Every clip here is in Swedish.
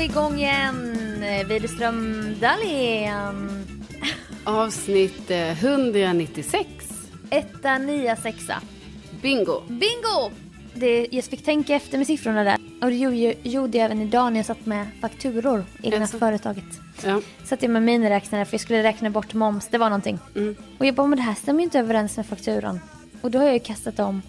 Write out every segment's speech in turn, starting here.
vi igång igen. Widerström Dahlén. Avsnitt eh, 196. Etta, nia, sexa. Bingo. Bingo! Det, jag fick tänka efter med siffrorna där. Och det gjorde, jag även idag när jag satt med fakturor i det här Jaså? företaget. Ja. Satt jag med miniräknare för jag skulle räkna bort moms, det var någonting. Mm. Och jag bara, men det här stämmer ju inte överens med fakturan. Och då har jag ju kastat om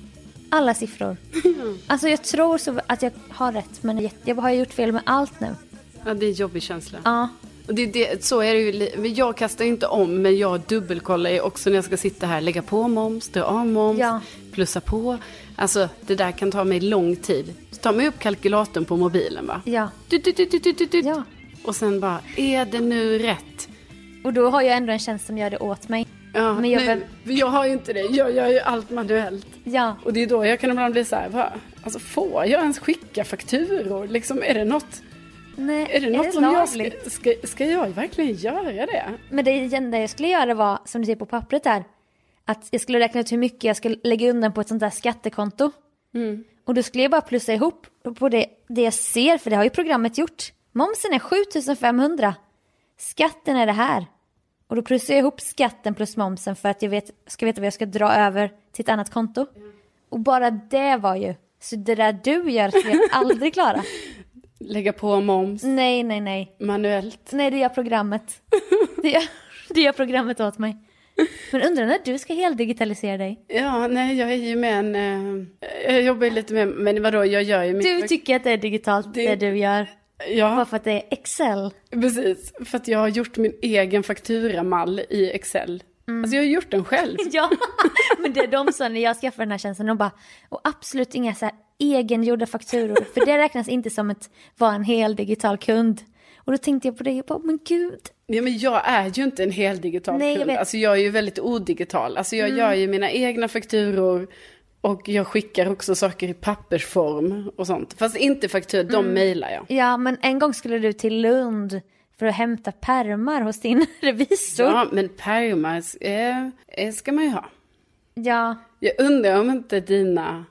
alla siffror. Alltså jag tror så att jag har rätt men jag- jag har gjort fel med allt nu. Ja, det är en jobbig känsla. Ja, Och det, det, så är det ju. Jag kastar inte om, men jag dubbelkollar ju också när jag ska sitta här. Lägga på moms, dra av moms, Ja. plussa på. Alltså, det där kan ta mig lång tid. Så tar man upp kalkylatorn på mobilen va? ja, dut, dut, dut. ja. Och sen bara, är det nu rätt? Och då har jag ändå en tjänst som gör det åt mig. Ja, Men jag nej, väl- jag har ju inte det. Jag gör ju allt manuellt. Ja, Och det är då jag kan ibland bli så här, va? Alltså får jag ens skicka fakturor? Liksom, är det något, nej, är det något det som jag ska, ska, ska jag verkligen göra det? Men det enda jag skulle göra var, som du ser på pappret där, att jag skulle räkna ut hur mycket jag skulle lägga undan på ett sånt där skattekonto. Mm. Och då skulle jag bara plussa ihop på det, det jag ser, för det har ju programmet gjort. Momsen är 7500. Skatten är det här. Och då plussar jag ihop skatten plus momsen för att jag vet, ska veta vad jag ska dra över till ett annat konto. Och bara det var ju, så det där du gör skulle jag aldrig klara. Lägga på moms Nej, nej, nej. manuellt. Nej, det gör programmet. Det gör, det gör programmet åt mig. Men undrar när du ska heldigitalisera dig? Ja, nej, jag är ju med en... Eh, jag jobbar ju lite med, men vadå, jag gör ju Du mitt... tycker att det är digitalt det, Det- du gör. Bara Ja, för att det är Excel. precis. För att jag har gjort min egen fakturamall i Excel. Mm. Alltså jag har gjort den själv. Ja, men det de sa när jag skaffade den här tjänsten, de bara, och absolut inga så här egengjorda fakturor, för det räknas inte som att vara en hel digital kund. Och då tänkte jag på det, jag bara, men gud. Ja, men jag är ju inte en hel digital Nej, jag kund. vet. Mm. Alltså jag är ju väldigt odigital. Alltså jag gör ju mina egna fakturor och jag skickar också saker i pappersform och sånt. Fast inte fakturor, de Mm. mejlar jag. Ja, men en gång skulle du till Lund för att hämta permar hos din revisor. Ja, men pärmar eh, eh, ska man ju ha. ja, Jag undrar om inte dina,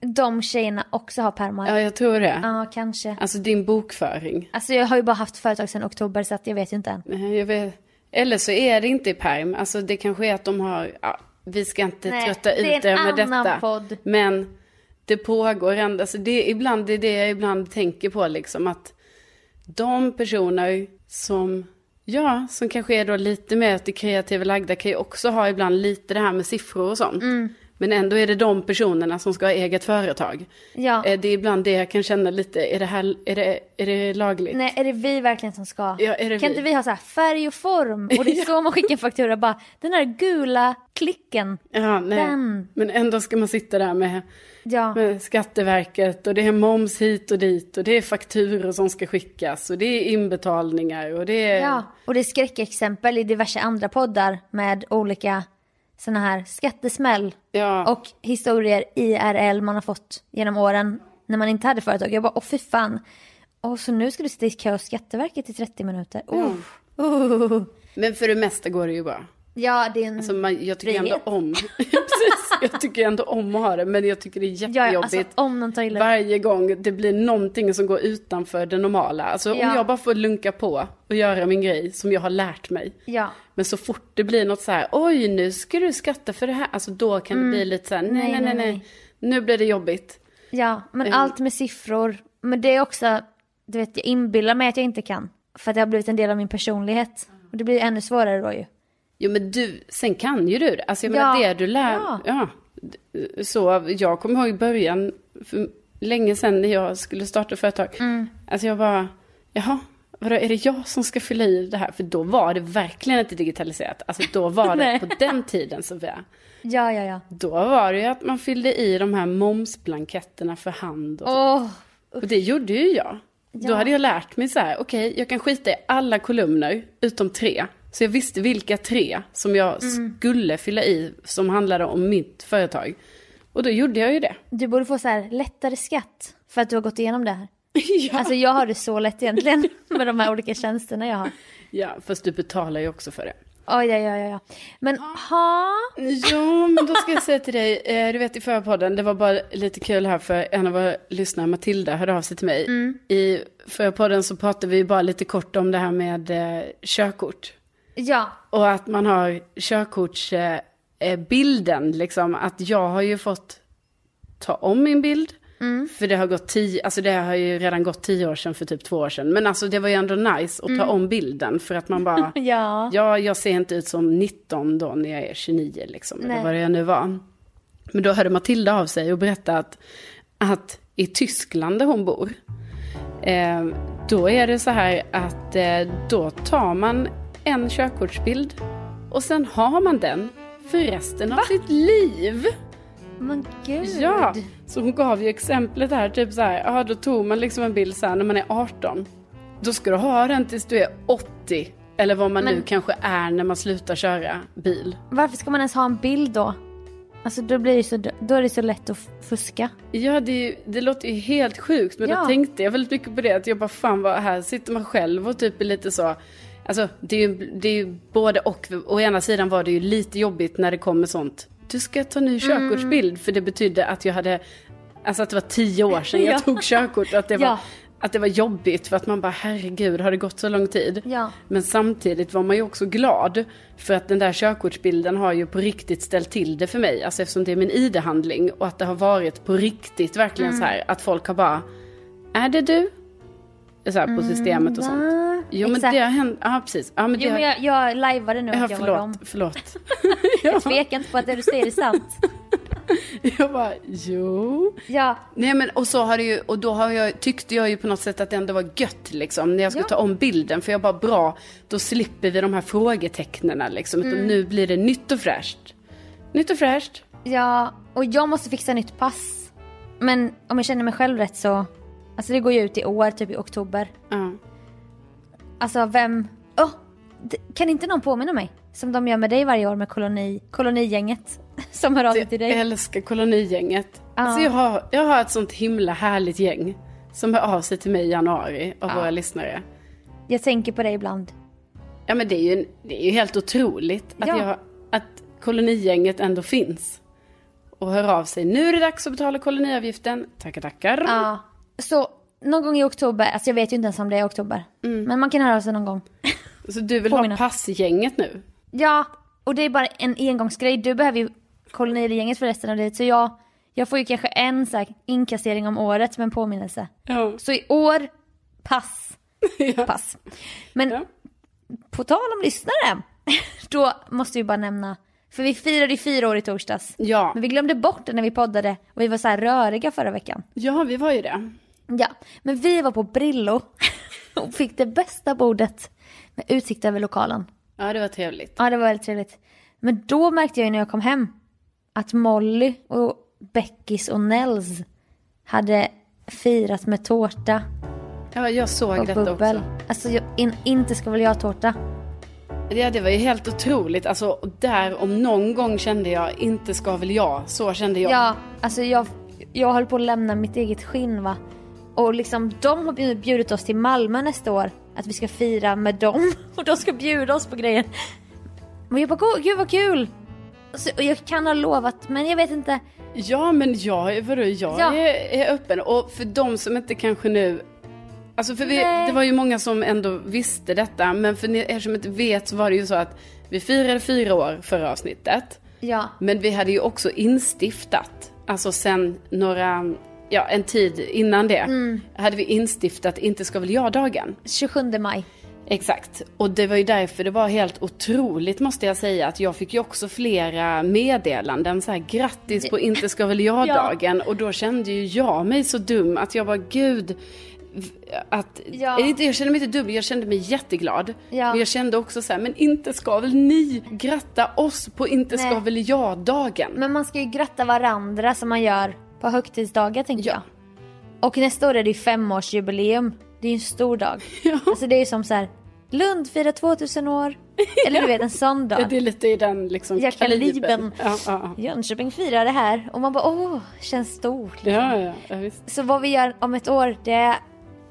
de tjejerna också har permar. ja jag tror det. Ja, kanske. Alltså din bokföring. Alltså jag har ju bara haft företag sedan oktober så att jag vet ju inte än. Nej, Jag vet. Eller så är det inte i perm. Alltså det kanske är att de har, ja, vi ska inte Nej, trötta det är ut en er med annan detta. podd. Men det pågår ändå, alltså det, är ibland, det är det jag ibland tänker på liksom att de personer som, ja, som kanske är då lite mer åt det kreativa lagda kan ju också ha ibland lite det här med siffror och sånt. Mm. Men ändå är det de personerna som ska ha eget företag. Ja. Eh, Det är ibland det jag kan känna lite, är det här, är det, är det lagligt? Nej, är det vi verkligen som ska? Ja, kan vi? inte vi ha så här färg och form? Och det är så man skickar en faktura bara, den här gula klicken. Ja. Den. Men ändå ska man sitta där med, Ja, med Skatteverket och det är moms hit och dit och det är fakturor som ska skickas och det är inbetalningar och det är... ja. Och det är skräckexempel i diverse andra poddar med olika såna här skattesmäll Ja. och historier IRL man har fått genom åren när man inte hade företag. Jag bara, åh fy fan. Och så nu ska du sitta i kö hos Skatteverket i 30 minuter. Uh. Uh. Men för det mesta går det ju bra. Ja, det är en... Alltså man, jag tycker ändå om... Jag tycker ändå om att ha det men jag tycker det är jättejobbigt. ja, alltså Varje gång det blir någonting som går utanför det normala. Alltså om Ja. jag bara får lunka på och göra min grej som jag har lärt mig. Ja. Men så fort det blir något så här, oj nu ska du skatta för det här. Alltså då kan det bli lite så här, nej nej nej, nej. nu blir det jobbigt. Ja, men Mm. allt med siffror. Men det är också, du vet, jag inbillar mig att jag inte kan. För att det har blivit en del av min personlighet. Och det blir ännu svårare då ju. Jo men du, sen kan ju du det. Alltså jag Ja. menar det du lär, Ja. ja. Så jag kommer ihåg i början, för länge sedan när jag skulle starta företag. Mm. Alltså jag bara, jaha, vadå är det jag som ska fylla i det här? För då var det verkligen inte digitaliserat. Alltså då var det på den tiden Sofia. Ja, ja, ja. Då var det ju att man fyllde i de här momsblanketterna för hand och så. Åh, Och det gjorde ju jag. Då Ja. hade jag lärt mig så här, okej, jag kan skita i alla kolumner utom tre. Så jag visste vilka tre som jag Mm. skulle fylla i som handlade om mitt företag. Och då gjorde jag ju det. du borde få så här lättare skatt. För att du har gått igenom det här. ja. Alltså jag har det så lätt egentligen. Med de här olika tjänsterna jag har. ja, fast du betalar ju också för det. Oj, ja, ja, ja. Men ha... Ja, men då ska jag säga till dig, eh, du vet i förra podden, det var bara lite kul här för en av våra lyssnare, Matilda, hörde av sig till mig. I förra podden så pratade vi bara lite kort om det här med eh, körkort. Ja, Och att man har körkortsbilden, bilden, liksom. Att jag har ju fått ta om min bild. För det har gått tio, alltså det har ju redan gått tio år sedan för typ två år sedan. Men alltså det var ju ändå nice att ta om bilden. För att man bara, ja. ja jag ser inte ut som 19 då när jag är 29 liksom. Eller Nej. vad det nu var. Men då hörde Matilda av sig och berättade att, att i Tyskland där hon bor. Eh, då är det så här att eh, då tar man en körkortsbild och sen har man den för resten av sitt liv. Men gud. Ja, så hon gav ju exemplet här, typ så här, ja då tog man liksom en bild så här när man är 18. Då ska du ha den tills du är 80. Eller vad man Men- nu kanske är när man slutar köra bil. Varför ska man ens ha en bild då? Alltså då blir det så, då är det så lätt att fuska. Ja, det, ju- det låter ju helt sjukt, men Ja. då tänkte jag väldigt mycket på det. Att jag bara, fan vad här sitter man själv och typ är lite så. Alltså det är ju, det är ju både och. Å ena sidan var det ju lite jobbigt när det kommer sånt. Du ska ta ny körkortsbild. För det betydde att jag hade, alltså att det var tio år sedan jag Ja. tog körkort. Att det, var, Ja. att det var jobbigt för att man bara, herregud, har det gått så lång tid? Ja. Men samtidigt var man ju också glad. För att den där körkortsbilden har ju på riktigt ställt till det för mig. Alltså eftersom det är min ID-handling. Och att det har varit på riktigt verkligen Mm. så här. Att folk har bara, är det du? Så här på systemet och sånt. Jo men Exakt. det har hänt, ja precis. Ja men det Jo men har, jag, jag lajvade nu ja, att jag var dem. förlåt, förlåt. Jag tvekar inte på att det du säger är sant. Jag bara, jo. Ja, Nej men och så har det ju, och då har jag, tyckte jag ju på något sätt att det ändå var gött liksom. När jag skulle Ja. ta om bilden. För jag bara, bra, då slipper vi de här frågetecknen liksom. Utan Mm. nu blir det nytt och fräscht. Nytt och fräscht. ja, och jag måste fixa nytt pass. Men om jag känner mig själv rätt så, alltså det går ju ut i år, typ i oktober. Ja. Alltså vem, oh, kan inte någon påminna mig? Som de gör med dig varje år med koloni, kolonigänget. Som hör av sig till Jag dig. älskar kolonigänget. Ja. Alltså jag har, jag har ett sånt himla härligt gäng. Som hör av sig till mig i januari av Ja. våra lyssnare. Jag tänker på dig ibland. Ja men det är ju, det är ju helt otroligt att, Ja. jag, att kolonigänget ändå finns. Och hör av sig. Nu är det dags att betala koloniavgiften. Tackar tackar. Ja. Så någon gång i oktober, alltså jag vet ju inte ens om det är oktober. Men man kan höra av sig någon gång. Så du vill Påminna. ha passgänget nu? Ja, och det är bara en engångsgrej. Du behöver ju kolonigänget för resten av livet. Så jag, jag får ju kanske en så här inkassering om året med en påminnelse. Ja. Så i år, pass. ja. Pass. Men Ja. på tal om lyssnare, då måste vi bara nämna, för vi firade ju fyra år i torsdags. Ja. Men vi glömde bort det när vi poddade och vi var så här röriga förra veckan. ja, vi var ju det. Ja, men vi var på Brillo och fick det bästa bordet med utsikt över lokalen. Ja, det var trevligt. Ja, det var väldigt trevligt. Men då märkte jag ju när jag kom hem att Molly och Beckis och Nels hade firat med tårta Ja, jag såg och detta bubbel. också. Alltså, jag, in, inte ska väl jag ha tårta? Ja, det var ju helt otroligt. Alltså, där om någon gång kände jag, inte ska väl jag. Så kände jag. Ja, alltså jag, jag höll på att lämna mitt eget skinn va. Och liksom de har bjud- bjudit oss till Malmö nästa år. Att vi ska fira med dem. Och de ska bjuda oss på grejer. Och jag bara, "Gå- gud vad kul! Så, och jag kan ha lovat, men jag vet inte. Ja, men jag, vadå, jag Ja. är, är öppen. Och för de som inte kanske nu... Alltså för vi, det var ju många som ändå visste detta. Men för er som inte vet så var det ju så att vi firade fyra år förra avsnittet. Ja, Men vi hade ju också instiftat, alltså sen några, ja en tid innan det, Mm. hade vi instiftat Inte ska väl jag-dagen. 27 maj. Exakt, och det var ju därför det var helt otroligt måste jag säga att jag fick ju också flera meddelanden så här grattis på Inte ska väl jag-dagen och då kände ju jag mig så dum att jag var gud att, Ja. inte- jag kände mig inte dum, jag kände mig jätteglad. Ja. Men jag kände också så här, men inte ska väl ni gratta oss på Inte ska Nej. väl jag-dagen? Men man ska ju gratta varandra som man gör på högtidsdagar tänker Ja. jag. Och nästa år är det ju femårsjubileum. Det är ju en stor dag. Ja. Alltså det är ju som så här, Lund firar 2000 år. Eller du vet en sån dag. Det är lite i den liksom Ja, kalibern. Ja, ja, Jönköping firar det här och man bara åh, känns stort. ja. ja, ja, ja visst. Så vad vi gör om ett år, det,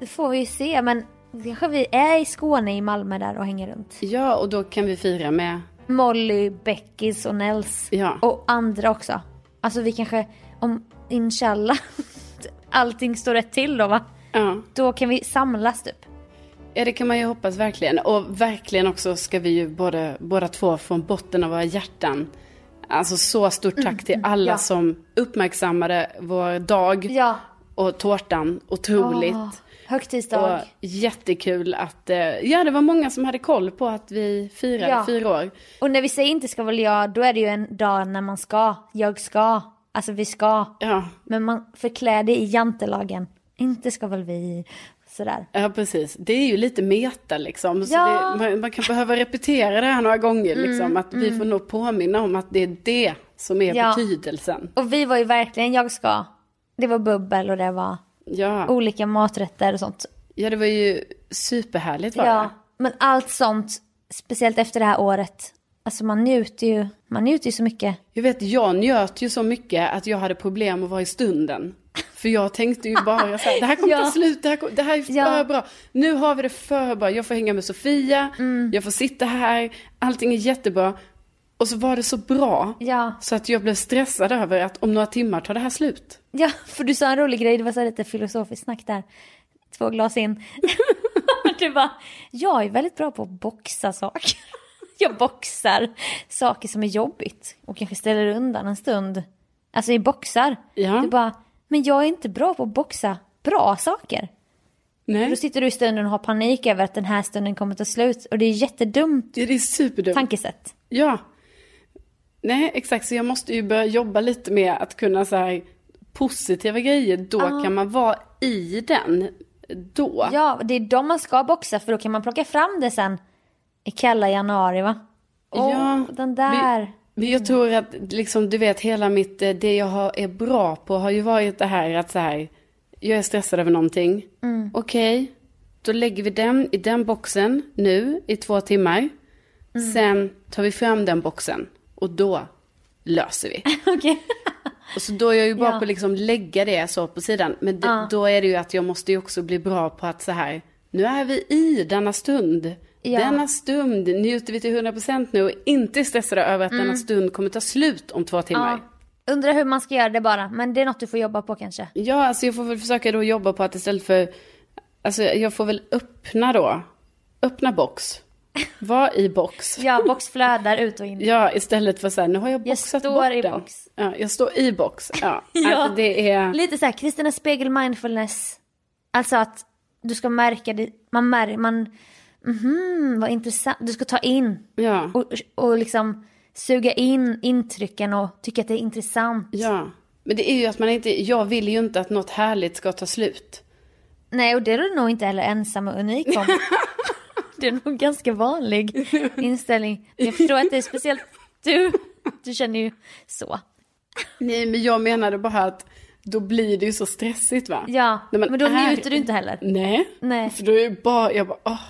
det får vi ju se. Men Kanske vi är i Skåne, i Malmö där och hänger runt. Ja, och då kan vi fira med... Molly, Beckis och Nels. Ja. Och andra också. Alltså vi kanske, om inshallah, allting står rätt till då va? Ja. Då kan vi samlas typ. Ja, det kan man ju hoppas verkligen. Och verkligen också ska vi ju både, båda två från botten av våra hjärtan. Alltså så stort tack till alla ja. som uppmärksammade vår dag Ja. och tårtan. Otroligt. Åh, högtidsdag. Och jättekul att, eh, ja det var många som hade koll på att vi firade Ja. fyra år. Och när vi säger inte ska väl jag, då är det ju en dag när man ska. Jag ska. Alltså vi ska. Ja, Men man förklär det i jantelagen. Inte ska väl vi. Sådär. ja precis. Det är ju lite meta liksom. Ja. Mm, det, man, man kan behöva repetera det här några gånger liksom. Att vi får nog påminna om att det är det som är Ja. betydelsen. Och vi var ju verkligen jag ska. Det var bubbel och det var Ja. olika maträtter och sånt. ja, det var ju superhärligt var Ja, det. men allt sånt, speciellt efter det här året. Alltså man njuter ju, man njuter ju så mycket. Jag vet, jag njöt ju så mycket att jag hade problem att vara i stunden. För jag tänkte ju bara så här, det här kommer Ja. ta slut, det här, kom- det här är för Ja. bra. Nu har vi det för bra, jag får hänga med Sofia, Mm. jag får sitta här, allting är jättebra. Och så var det så bra, Ja. så att jag blev stressad över att om några timmar tar det här slut. Ja, för du sa en rolig grej, det var så lite filosofiskt snack där. Två glas in. du bara, jag är väldigt bra på att boxa saker. Jag boxar saker som är jobbigt och kanske ställer undan en stund. Alltså i boxar. Ja. Du bara, men jag är inte bra på att boxa bra saker. Nej, Då sitter du i stunden och har panik över att den här stunden kommer ta slut. Och det är jättedumt det är superdumt. tankesätt. Ja. Nej, exakt. Så jag måste ju börja jobba lite med att kunna så här positiva grejer. Då kan man vara i den. Då. Ja, det är då man ska boxa för då kan man plocka fram det sen i kalla januari va? Åh, Ja, den där. Men jag tror att liksom, du vet hela mitt, eh, det jag har, är bra på har ju varit det här att så här, jag är stressad över någonting. Mm. Okej, då lägger vi den i den boxen nu i två timmar. Mm. Sen tar vi fram den boxen och då löser vi. Okej. Och så då är jag ju bra Ja. på att liksom lägga det så på sidan. Men det, Ja. då är det ju att jag måste ju också bli bra på att så här, nu är vi i denna stund. Ja. Denna stund njuter vi till 100% nu och inte stressade över att Mm. denna stund kommer ta slut om två timmar. Ja. Undrar hur man ska göra det bara, men det är något du får jobba på kanske. Ja, alltså jag får väl försöka då jobba på att istället för, alltså jag får väl öppna då, öppna box, var i box. Ja, box flödar ut och in. Ja, istället för så här, nu har jag Jag boxat står bort i den. box. Ja, jag står i box. Ja, Ja. Alltså det är, Lite så här, Kristina Spegel mindfulness. Alltså att du ska märka det, man märker, man, mhm, vad intressant. Du ska ta in ja, och, och liksom suga in intrycken och tycka att det är intressant. ja. Men det är ju att man inte, jag vill ju inte att något härligt ska ta slut. Nej, och det är du nog inte heller ensam och unik om. det är nog ganska vanlig inställning. Men jag förstår att det är speciellt du. Du känner ju så. Nej, men jag menade bara att då blir det ju så stressigt va? Ja, men då är- njuter du inte heller. Nej, Nej. för då är det bara, jag bara, åh,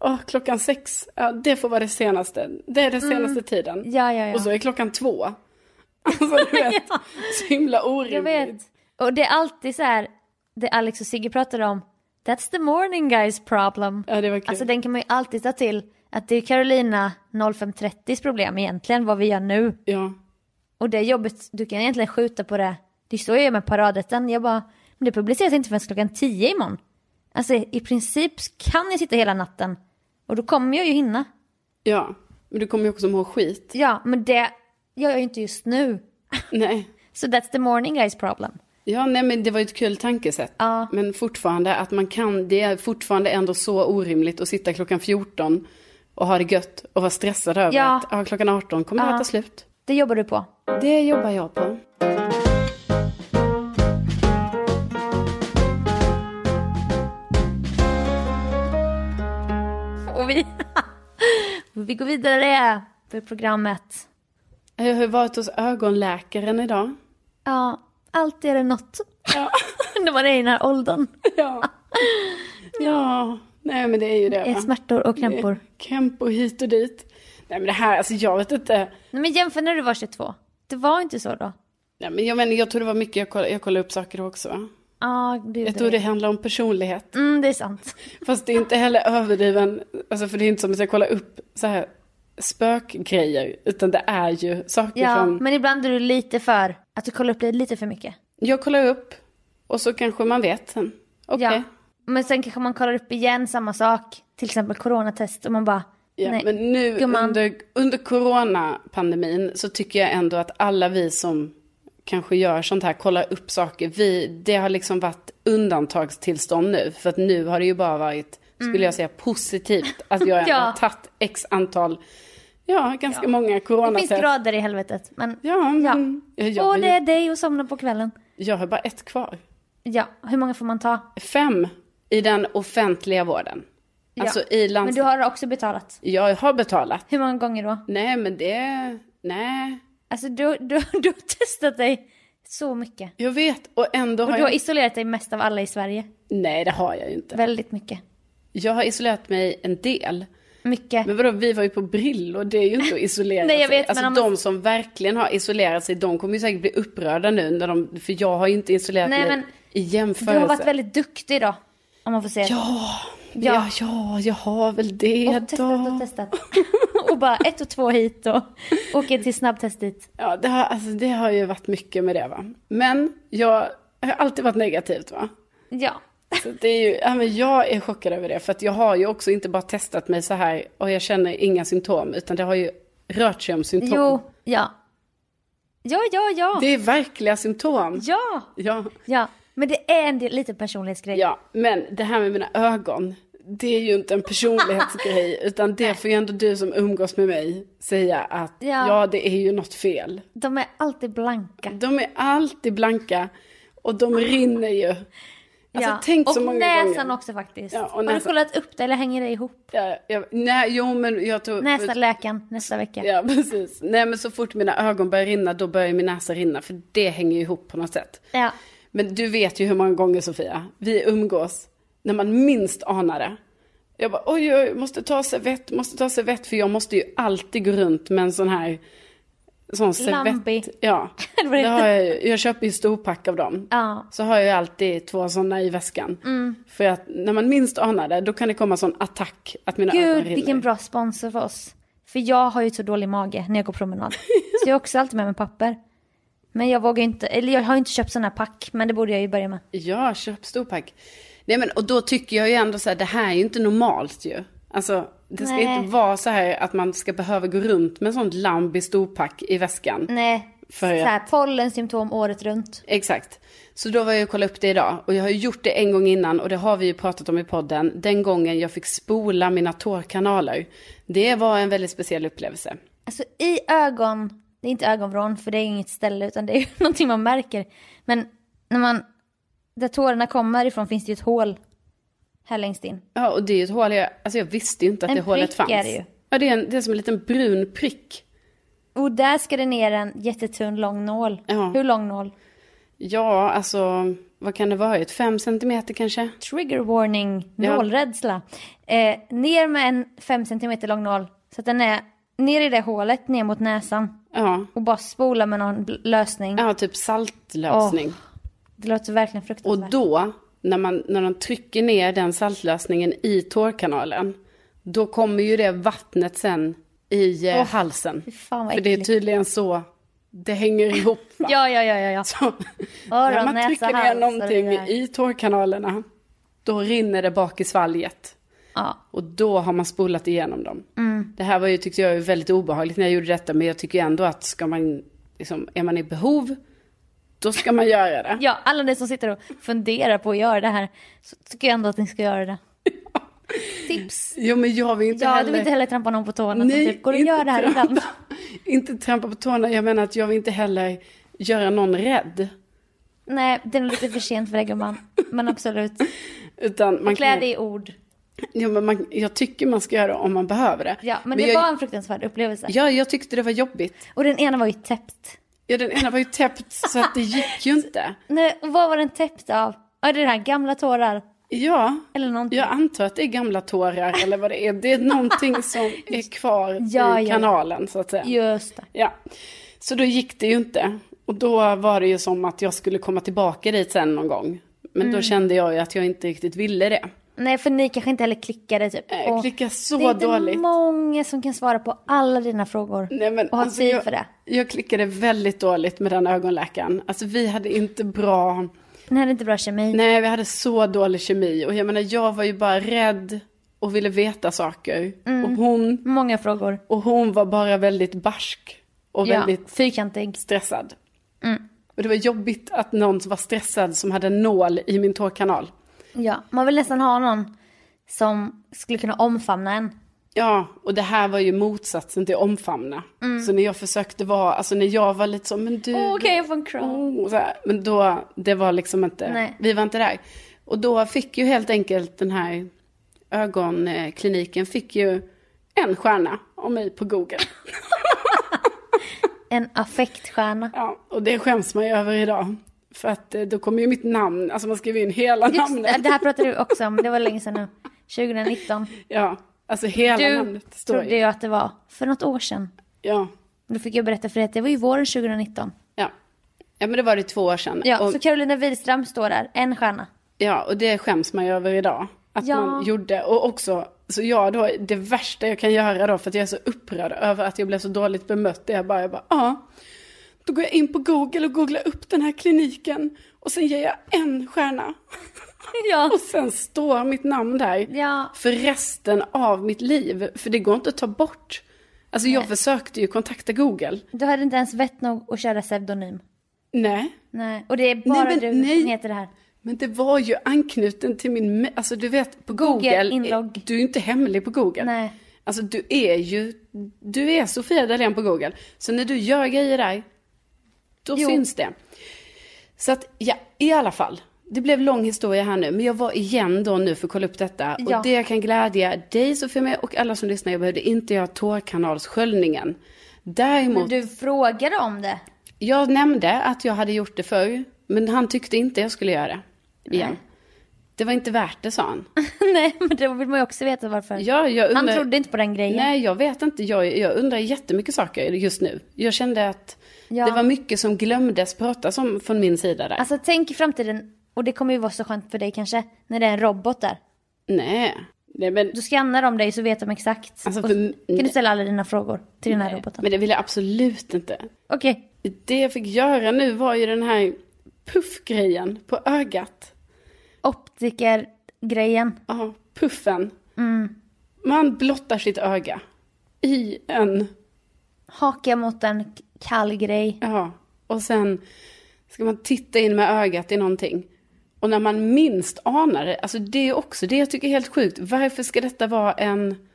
åh, klockan sex, ja, det får vara det senaste. Det är den senaste tiden. Mm. Ja, ja, ja. Och så är klockan två. Alltså du vet, Ja. så himla orimligt. Jag vet. Och det är alltid så här, det Alex och Sigge pratar om. That's the morning guys problem. Ja, det var kul. Alltså den kan man ju alltid ta till. Att det är Carolina 0530s problem egentligen, vad vi gör nu. Ja, Och det jobbet, du kan egentligen skjuta på det. Det är så jag gör med paradrätten. Jag bara, men det publiceras inte förrän klockan 10 imorgon. Alltså i princip kan jag sitta hela natten. Och då kommer jag ju hinna. ja. Men du kommer ju också må skit. Ja, men det gör jag ju inte just nu. Nej. Så that's the morning guys problem. Ja, nej men det var ju ett kul tankesätt. Ja. Men fortfarande att man kan, det är fortfarande ändå så orimligt att sitta klockan 14 och ha det gött och vara stressad över Ja. att ja, klockan 18 kommer det Ja. att ta slut. Det jobbar du på. Det jobbar jag på. Vi går vidare för programmet. Jag har varit hos ögonläkaren idag. Ja, alltid är det något. Ja. När man är i den här åldern. Ja. Ja, nej men det är ju det. Det är va? smärtor och krämpor. Krämpor hit och dit. Nej men det här, alltså jag vet inte. Nej, men jämför när du var 22. Det var inte så då. Nej men jag menar, jag tror det var mycket, jag kollade, jag kollade upp saker också. Ja, du Jag tror det handlar om personlighet. Mm, det är sant. Fast det är inte heller överdriven, alltså för det är inte som att jag kollar upp så här spökgrejer, utan det är ju saker Ja, som men ibland är du lite för, att du kollar upp det lite för mycket. jag kollar upp och så kanske man vet sen. Okej. Ja. Men sen kanske man kollar upp igen samma sak, till exempel coronatest och man bara, Ja, nej. men nu Gumman. under, under coronapandemin så tycker jag ändå att alla vi som kanske gör sånt här, kollar upp saker, vi, det har liksom varit undantagstillstånd nu. För att nu har det ju bara varit, skulle jag säga, positivt att jag ändå Ja. har tagit x antal, ja, ganska många det finns coronatest. grader i helvetet. Men, Ja, men jag, och det är dig och somna på kvällen. jag har bara ett kvar. Ja, hur många får man ta? Fem i den offentliga vården. Ja. Alltså i Men du landsting. har också betalat. Jag har betalat. Hur många gånger då? Nej, men det, nej. Alltså du, du, du har testat dig så mycket. Jag vet, och ändå Och har du har jag... isolerat dig mest av alla i Sverige. Nej, det har jag ju inte. Väldigt mycket. Jag har isolerat mig en del. Mycket. Men vadå, vi var ju på Brillo, det är ju inte att isolera Nej, jag sig. vet, alltså men om- de som verkligen har isolerat sig, de kommer ju säkert bli upprörda nu när de, för jag har ju inte isolerat Nej, mig men i jämförelse. Du har varit väldigt duktig då. Om man får säga. Ja, Ja. Ja, ja, jag har väl det Och testat då. och testat. och bara ett och två hit och åker till snabbtest dit. Ja, det har, alltså, det har ju varit mycket med det va. Men jag har alltid varit negativt va. Ja. Så det är ju, ja, men jag är chockad över det. För att jag har ju också inte bara testat mig så här och jag känner inga symptom. Utan det har ju rört sig om symptom. Jo, ja. Ja, ja, ja. Det är verkliga symptom. Ja, Ja. ja. Men det är en del, lite personlighetsgrej. ja, men det här med mina ögon. Det är ju inte en personlighetsgrej. utan det får ju ändå du som umgås med mig säga att Ja. ja, det är ju något fel. De är alltid blanka. De är alltid blanka och de rinner ju. Alltså ja. tänk och så många näsan gånger. också faktiskt. Ja, och Har du näsan. kollat upp det eller hänger det ihop? Ja, jag, nej, jo men jag tror... Nästa läkaren nästa vecka. Ja, precis. Nej, men så fort mina ögon börjar rinna, då börjar min näsa rinna. För det hänger ju ihop på något sätt. Ja. Men du vet ju hur många gånger, Sofia, vi umgås när man minst anar det. Jag bara, oj, oj, måste ta servett, måste ta servett. För jag måste ju alltid gå runt med en sån här, sån Lambi. servett. Ja, Eller vad det har jag ju. Jag köper ju storpack av dem. Ja. Så har jag ju alltid två sådana i väskan. Mm. För att när man minst anar det, då kan det komma sån attack att mina ögon Gud, vilken bra sponsor för oss. För jag har ju så dålig mage när jag går promenad. så jag har också alltid med mig papper. Men jag vågar inte, eller jag har inte köpt sådana pack, men det borde jag ju börja med. Ja, köp storpack. Nej men och då tycker jag ju ändå så här, det här är ju inte normalt ju. Alltså, det ska Nej. inte vara så här att man ska behöva gå runt med sånt i storpack i väskan. Nej, För så här, pollensymptom året runt. Exakt. Så då var jag och kollade upp det idag. Och jag har gjort det en gång innan och det har vi ju pratat om i podden. Den gången jag fick spola mina tårkanaler. Det var en väldigt speciell upplevelse. Alltså i ögon, det är inte ögonvrån för det är inget ställe utan det är ju någonting man märker. Men när man, där tårarna kommer ifrån finns det ju ett hål här längst in. Ja, och det är ju ett hål jag, alltså jag visste ju inte att En det hålet prick fanns. är det ju. Ja, det är, en, det är som en liten brun prick. Och där ska det ner en jättetunn lång nål. Ja. Hur lång nål? Ja, alltså, vad kan det vara? Ett fem centimeter kanske? Trigger warning, Ja. nålrädsla. Eh, ner med en 5 cm lång nål. Så att den är ner i det hålet, ner mot näsan. Ja, Och bara spola med någon lösning. ja typ saltlösning. Det låter verkligen Och fruktansvärt. då, när, man, när de trycker ner den saltlösningen i tårkanalen, då kommer ju det vattnet sen i Åh, halsen. För det är tydligen så det hänger ihop. Va? Ja, ja, ja, ja. Så, Öron, när man trycker ner och någonting i tårkanalerna, då rinner det bak i svalget. Ja. Och då har man spolat igenom dem. Mm. Det här var ju, tyckte jag, väldigt obehagligt när jag gjorde detta. Men jag tycker ändå att ska man, liksom, är man i behov, då ska man göra det. Ja, alla ni som sitter och funderar på att göra det här, så tycker jag ändå att ni ska göra det. Tips. Jo men jag vill inte Ja, heller... du vill inte heller trampa någon på tårna. Nej, typ, går inte göra det här trampa, ibland? Inte trampa på tårna, jag menar att jag vill inte heller göra någon rädd. Nej, det är nog lite för sent för det gumman. Men absolut. Utan man Klä kan, dig i ord. Ja, men man, jag tycker man ska göra om man behöver det. Ja, men, det jag, var en fruktansvärd upplevelse. Ja, jag tyckte det var jobbigt. Och den ena var ju täppt. Ja, den ena var ju täppt så att det gick ju inte. Nej, och vad var den täppt av? Ja, det är det här gamla tårar. Ja, Eller någonting. jag antar att det är gamla tårar eller vad det är. Det är någonting som är kvar Ja, i ja. kanalen så att säga. Just det. Ja, så då gick det ju inte. Och då var det ju som att jag skulle komma tillbaka dit sen någon gång. Men då kände jag ju att jag inte riktigt ville det. Nej, för ni kanske inte heller klickade typ. Jag Och klickar så det är inte dåligt. många som kan svara på alla dina frågor. Nej, men och ha alltså, tid jag, för det. Jag klickade väldigt dåligt med den ögonläkaren. Alltså vi hade inte bra, Ni hade inte bra kemi. nej vi hade så dålig kemi. Och jag menar jag var ju bara rädd och ville veta saker. Mm. Och, hon, Många frågor. och hon var bara väldigt barsk. Och Ja, väldigt fyrkantig. stressad. Mm. Och det var jobbigt att någon var stressad som hade en nål i min tårkanal. Ja, man vill nästan ha någon som skulle kunna omfamna en. Ja, och det här var ju motsatsen till omfamna. Så när jag försökte vara, alltså när jag var lite så, men du... Mm. Åh, kan jag få en kram? Oh, så här. Men då, det var liksom inte, Nej. vi var inte där. Och då fick ju helt enkelt den här ögonkliniken, fick ju en stjärna av mig på Google. En affektstjärna. Ja, och det skäms man ju över idag. För att eh, då kommer ju mitt namn, alltså man skriver in hela Just namnet. det, här pratade du också om, det var länge sedan nu. 2019. Ja, alltså hela Du namnet står trodde ju. att det var för något år sedan. Ja, Då fick jag berätta för dig att det var ju våren 2019. ja. Ja, men det var det två år sedan. Ja, och, så Carolina Wihlström står där, en stjärna. ja, och det skäms man ju över idag. Att Ja. man gjorde. Och också, så jag då, det värsta jag kan göra då, för att jag är så upprörd över att jag blev så dåligt bemött, det är bara, jag bara, ja. Då går jag in på Google och googlar upp den här kliniken. Och sen ger jag en stjärna. Ja. Och sen står mitt namn där. Ja, För resten av mitt liv. För det går inte att ta bort. Alltså jag försökte ju kontakta Google. du hade inte ens vett nog att köra pseudonym. Nej. Nej, och det är bara men du nej. som heter det här. Men det var ju anknuten till min, alltså du vet på Google, Google inlogg. du är ju inte hemlig på Google. Nej. Alltså du är ju, du är Sofia Dalén på Google. Så när du gör grejer där, då Jo. syns det. Så att, ja, i alla fall. Det blev lång historia här nu, men jag var igen då nu för att kolla upp detta. Ja. Och det kan glädja dig Sofia med och alla som lyssnar. Jag behövde inte göra tårkanalssköljningen. Däremot, Men du frågade om det. jag nämnde att jag hade gjort det förr, men han tyckte inte jag skulle göra det igen. Det var inte värt det, sa han. Nej, men det vill man ju också veta varför. Ja, jag undrar... Han trodde inte på den grejen. Nej, jag vet inte. Jag, jag undrar jättemycket saker just nu. Jag kände att Ja. det var mycket som glömdes pratas om från min sida där. Alltså tänk i framtiden, och det kommer ju vara så skönt för dig kanske, när det är en robot där. Nej. Nej, men, Då skannar de dig så vet de exakt. Alltså, för- kan du ställa alla dina frågor till den här roboten. men det vill jag absolut inte. Okej. Det jag fick göra nu var ju den här puffgrejen på ögat. Optikergrejen. Ja, puffen. Mm. Man blottar sitt öga i en, Haka mot en kall grej. ja, och sen ska man titta in med ögat i någonting. Och när man minst anar det, alltså det är också det jag tycker är helt sjukt. Varför ska detta vara en,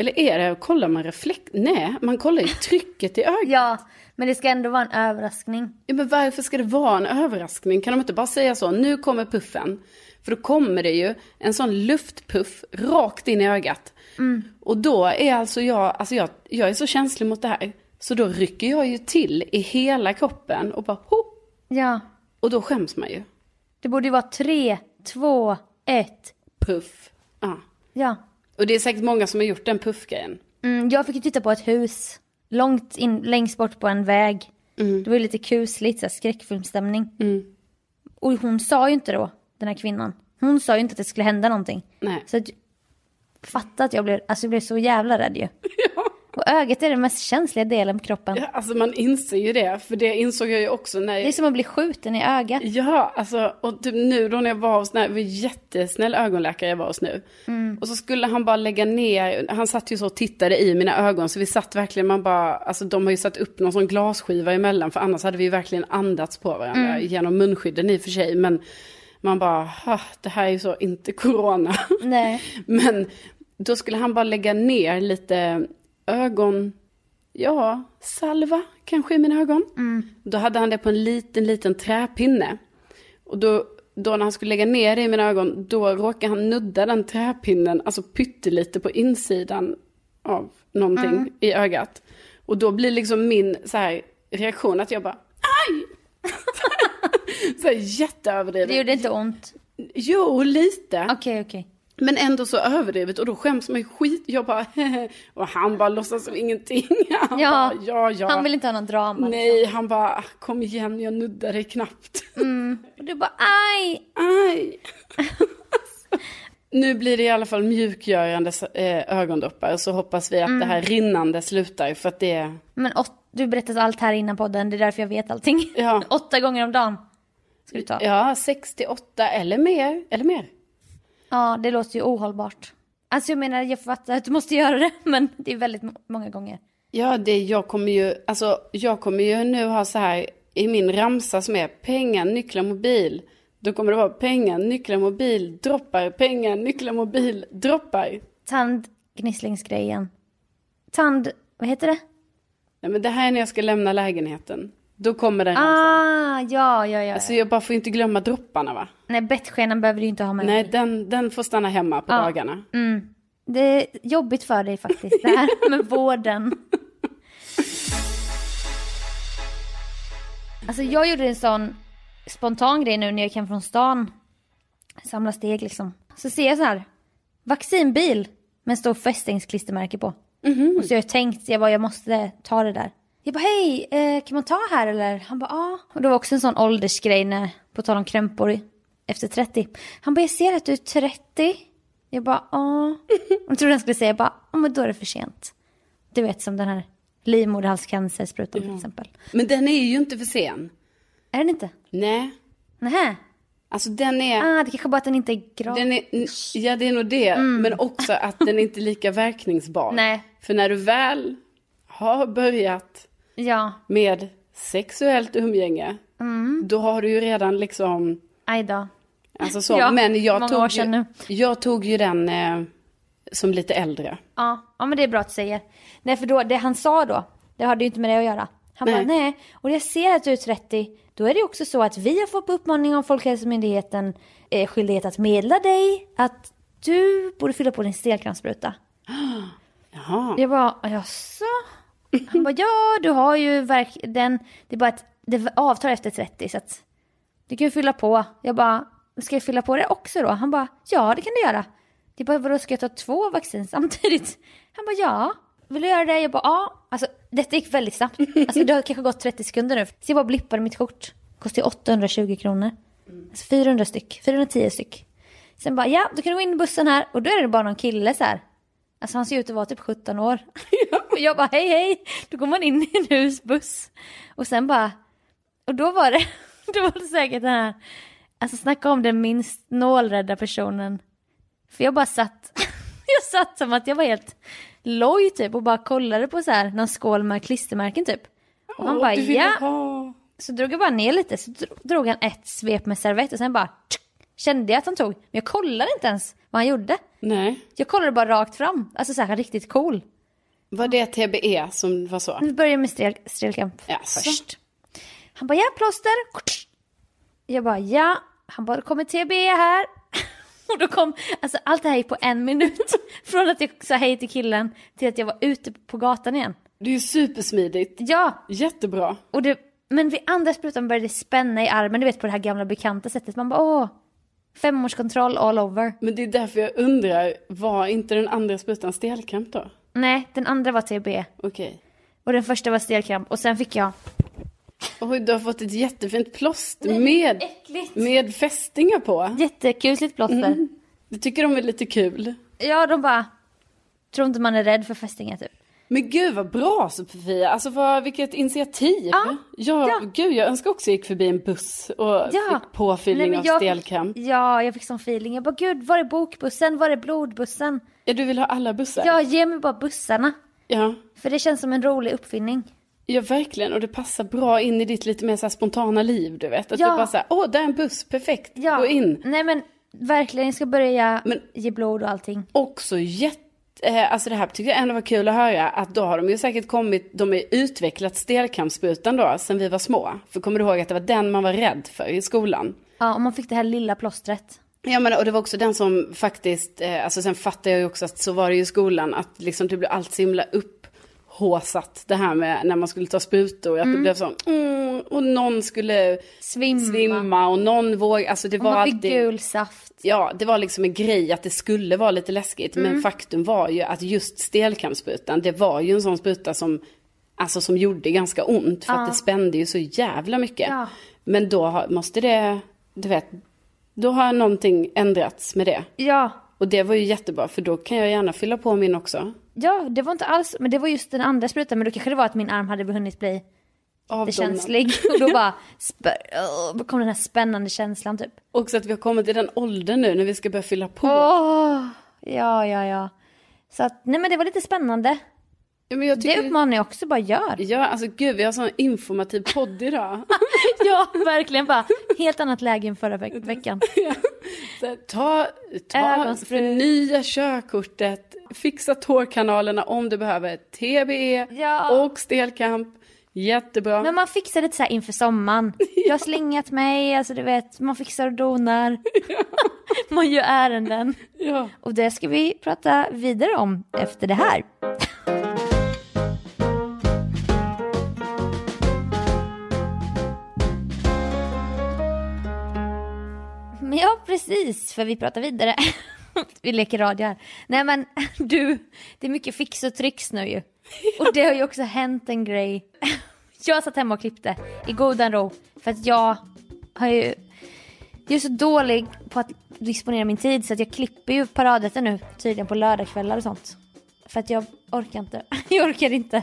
eller är det, kollar man reflekt? Nej, man kollar ju trycket i ögat. Ja, men det ska ändå vara en överraskning. Ja, men varför ska det vara en överraskning? Kan de inte bara säga så, nu kommer puffen. För då kommer det ju en sån luftpuff rakt in i ögat. Och då är alltså jag, alltså jag, jag är så känslig mot det här. Så då rycker jag ju till i hela kroppen och bara ho! Ja. Och då skäms man ju. Det borde ju vara tre, två, ett. Puff. Ja. Ja. Och det är säkert många som har gjort den puffgrejen. Mm, jag fick ju titta på ett hus. Långt in, längst bort på en väg. Det var ju lite kusligt, så här, skräckfilmsstämning. Och hon sa ju inte då, den här kvinnan. Hon sa ju inte att det skulle hända någonting. Nej. Så att, fatta att jag blev, alltså jag blev så jävla rädd ju. Och ögat är den mest känsliga delen på kroppen. Ja, alltså man inser ju det, för det insåg jag ju också när Det är som att bli skjuten i ögat. Ja, alltså och typ nu då när jag var hos, när, det var jättesnäll ögonläkare jag var hos nu. Och så skulle han bara lägga ner, han satt ju så och tittade i mina ögon så vi satt verkligen, man bara, alltså de har ju satt upp någon sån glasskiva emellan för annars hade vi ju verkligen andats på varandra genom munskydden i och för sig. Men man bara, "Ah, det här är ju så inte corona. Nej. Men då skulle han bara lägga ner lite ögon, ja, salva kanske i mina ögon. Då hade han det på en liten, liten träpinne. Och då, då när han skulle lägga ner det i mina ögon, då råkade han nudda den träpinnen, alltså pyttelite på insidan av någonting i ögat. Och då blir liksom min så här, reaktion att jag bara, aj! så här, jätteöverdriven. Det gjorde inte ont. Jo, lite. Okej, okej. Men ändå så överdrivet och då skäms man ju skit. Jag bara, och han bara låtsas som ingenting. Han Ja, bara, ja, ja. Han vill inte ha någon drama. Nej, han bara, kom igen, jag nuddar dig knappt. Liksom. Och du bara aj! Aj. nu blir det i alla fall mjukgörande eh, ögondoppar så hoppas vi att det här rinnande slutar för att det Men åt, du berättat allt här innan podden, det är därför jag vet allting. Ja. Åtta gånger om dagen ska du ta. Ja, 68 eller mer, eller mer. Det låter ju ohållbart. Alltså jag menar, jag fattar att du måste göra det, men det är väldigt må- många gånger. Ja, det jag kommer ju, alltså jag kommer ju nu ha så här i min ramsa som är pengar, nycklar, mobil. Då kommer det vara pengar, nycklar, mobil, droppar, pengar, nycklar, mobil, droppar. Tandgnisslingsgrejen. Tand, vad heter det? Nej men det här är när jag ska lämna lägenheten. Då kommer den ramsan. Ah, ja, ja, ja. Alltså jag bara får inte glömma dropparna va? Nej, bettskenan behöver du inte ha med Nej, dig. den, den får stanna hemma på Ja. dagarna. Mm. Det är jobbigt för dig faktiskt, det här med vården. Alltså jag gjorde en sån spontan grej nu när jag gick hem från stan. Samla steg liksom. Så ser jag så här, vaccinbil med en stor fästingsklistermärke på. Och så har jag tänkt, jag bara, jag måste ta det där. Jag bara, hej, eh, kan man ta här eller? Han bara, ja. Och det var också en sån åldersgrej när, på tal om krämpor efter 30. Han bara, jag ser att du är 30. Jag bara, ja. Jag trodde han skulle säga, jag bara, ja men då är det för sent. Du vet som den här livmoderhalscancersprutan till exempel. Men den är ju inte för sen. Är den inte? Nej, Nähä? alltså den är, Ah, det kanske bara att den inte är grav. den är, ja det är nog det. Men också att den är inte lika verkningsbar. Mm. Nej. För när du väl har börjat Ja, med sexuellt umgänge, Mm. då har du ju redan liksom, aj då. alltså så. Ja, men jag tog, ju, jag tog ju den eh, som lite äldre. Ja, ja men det är bra att du säger. Nej för då, det han sa då, det hade ju inte med det att göra. Han Nej. bara, nej, och jag ser att du är 30, då är det också så att vi har fått på uppmaning av Folkhälsomyndigheten eh, skyldighet att meddela dig att du borde fylla på din stelkrampsspruta. Jaha. Jag bara, jaså? Han bara, ja du har ju verk den, det är bara att det avtar efter 30 så att du kan ju fylla på. Jag bara, ska jag fylla på det också då? Han bara, ja det kan du göra. Det är bara, vadå ska jag ta två vaccin samtidigt? Han bara, ja. Vill du göra det? Jag bara, ja. Alltså detta gick väldigt snabbt. Alltså det har kanske gått 30 sekunder nu. Så jag bara blippade mitt kort. Kostar 820 kronor. Alltså 400 styck, 410 styck. Sen bara, ja då kan du gå in i bussen här och då är det bara någon kille så här. Alltså han ser ut att vara typ 17 år. Och jag bara hej hej. Då går man in i en husbuss. Och sen bara, och då var det, då var det säkert den här, alltså snacka om den minst nålrädda personen. För jag bara satt, jag satt som att jag var helt loj typ och bara kollade på så här någon skål med klistermärken typ. Och han bara ja. ha- Så drog jag bara ner lite, så dro- drog han ett svep med servett och sen bara tsk, kände jag att han tog. Men jag kollade inte ens vad han gjorde. Nej. Jag kollade bara rakt fram, alltså så här riktigt cool. Var det TBE som var så? Nu börjar med stel, stelkramp Jaså? först. Han bara, ja plåster. Jag bara, ja. Han bara, det kommer TB här. Och då kom, alltså allt det här gick på en minut. Från att jag sa hej till killen till att jag var ute på gatan igen. Det är ju supersmidigt. Ja, Jättebra. och det, men vid andra sprutan började det spänna i armen, du vet på det här gamla bekanta sättet. Man bara, åh, femårskontroll all over. Men det är därför jag undrar, var inte den andra sprutan stelkramp då? Nej, den andra var TB. Okej. Och den första var stelkramp. Och sen fick jag... Oj, du har fått ett jättefint plåster med, Äckligt! med fästingar på. Jättekusligt plåster. Det tycker de är lite kul. Ja, de bara... Tror inte man är rädd för fästingar typ. Men gud vad bra Sofia, alltså vad, vilket initiativ. Ja, ja, ja. gud jag önskar också jag gick förbi en buss och fick påfyllning Nej, men av jag stelkramp. Ja, jag fick sån feeling. Jag bara, gud, var är bokbussen? Var är blodbussen? Ja, du vill ha alla bussar? Ja, ge mig bara bussarna. ja. För det känns som en rolig uppfinning. Ja, verkligen. Och det passar bra in i ditt lite mer så här spontana liv, du vet. Att Ja. du bara såhär, åh, där är en buss, perfekt, Ja. gå in. Nej men verkligen, jag ska börja Men- ge blod och allting. Också jätte, eh, alltså det här tycker jag ändå var kul att höra, att då har de ju säkert kommit, de har utvecklat stelkrampssprutan då, sen vi var små. För kommer du ihåg att det var den man var rädd för i skolan? Ja, och man fick det här lilla plåstret. Ja men och det var också den som faktiskt, eh, alltså sen fattar jag ju också att så var det ju i skolan, att liksom det blev allt så himla upphåsat det här med när man skulle ta sprutor. Att det blev så, mm, och någon skulle Svimma. svimma och någon våg, alltså det Och var man fick alltid. gul saft. Ja, det var liksom en grej att det skulle vara lite läskigt. Mm. Men faktum var ju att just stelkrampssprutan, det var ju en sån spruta som, alltså som gjorde ganska ont. För att det spände ju så jävla mycket. Ja. Men då måste det, du vet, då har någonting ändrats med det. Ja. Och det var ju jättebra, för då kan jag gärna fylla på min också. Ja, det var inte alls, men det var just den andra sprutan. Men då kanske det var att min arm hade hunnit bli jättekänslig. Och då bara Åh, kom den här spännande känslan typ. Också att vi har kommit i den åldern nu när vi ska börja fylla på. Åh, ja, ja, ja. Så att, nej men det var lite spännande. Ja, jag Det tycker... uppmanar jag också, bara gör. Ja, alltså gud, vi har sån informativ podd idag. Ja, verkligen bara. Helt annat läge än förra veck- veckan. Så här, ta, ta förnya körkortet, fixa tårkanalerna om du behöver, TBE Ja. och stelkamp. Jättebra. Men man fixar det så här inför sommaren. Jag har slingat mig, alltså du vet, man fixar och donar. man gör ärenden. Ja. Och det ska vi prata vidare om efter det här. Ja, precis, för vi pratar vidare. vi leker radio här. Nej men du, det är mycket fix och tricks nu ju. Och det har ju också hänt en grej. Jag satt hemma och klippte i godan ro för att jag har ju jag är så dålig på att disponera min tid så att jag klipper ju paradrätten nu tydligen på lördagskvällar och sånt. För att jag orkar inte. Jag orkar inte.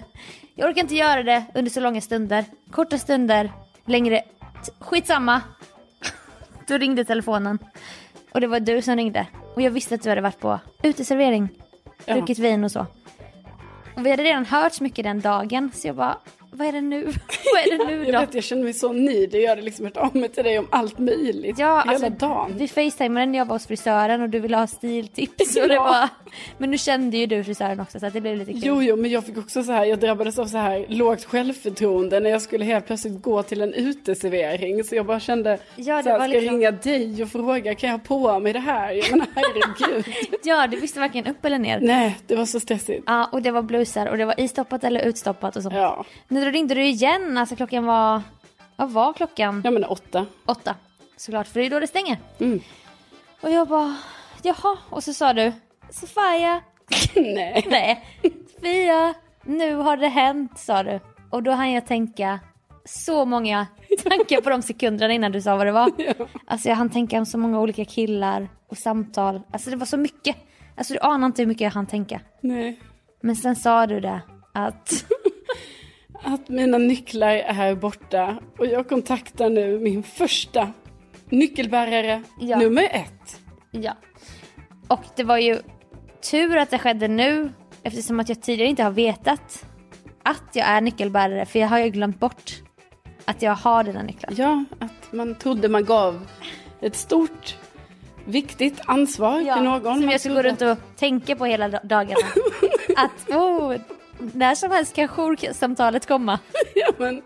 Jag orkar inte göra det under så långa stunder. Korta stunder, längre. Skitsamma. Då ringde telefonen. Och det var du som ringde. Och jag visste att du hade varit på uteservering. Druckit vin och så. Och vi hade redan hört så mycket den dagen så jag bara, vad är det nu? vad är det nu Jag då? vet, jag känner mig så nöjd. Jag hade liksom hört av mig till dig om allt möjligt. Ja, hela alltså, dagen. vi facetimade när jag var hos frisören och du ville ha stiltips. Och det Ja. var... Men nu kände ju du frisören också så det blev lite kul. Jo, jo, men jag fick också så här, jag drabbades av så här lågt självförtroende när jag skulle helt plötsligt gå till en uteservering. Så jag bara kände, Ja, det så här, ska jag liksom- ringa dig och fråga, kan jag ha på mig det här? Jag menar, herregud. Ja, du visste varken upp eller ner. Nej, det var så stressigt. Ja, och det var blusar och det var istoppat eller utstoppat och sånt. Ja, Nu ringde du igen, alltså klockan var... Vad var klockan? jag menar åtta. Åtta. Såklart, för det är då det stänger. Mm. Och jag bara, jaha. Och så sa du, Sofia, Nej. nej, Sofia, nu har det hänt, sa du. Och då hann jag tänka så många tankar på de sekunderna innan du sa vad det var. Alltså jag hann tänka om så många olika killar och samtal. Alltså det var så mycket. Alltså du anar inte hur mycket jag hann tänka. Nej. Men sen sa du det att, Att mina nycklar är borta och jag kontaktar nu min första nyckelbärare Ja. nummer ett. ja. Och det var ju tur att det skedde nu eftersom att jag tidigare inte har vetat att jag är nyckelbärare för jag har ju glömt bort att jag har dina nycklar. Ja, att man trodde man gav ett stort, viktigt ansvar till någon. som jag ska gå runt och tänka på hela da- dagarna. att oh, när som helst kan joursamtalet komma. Ja, men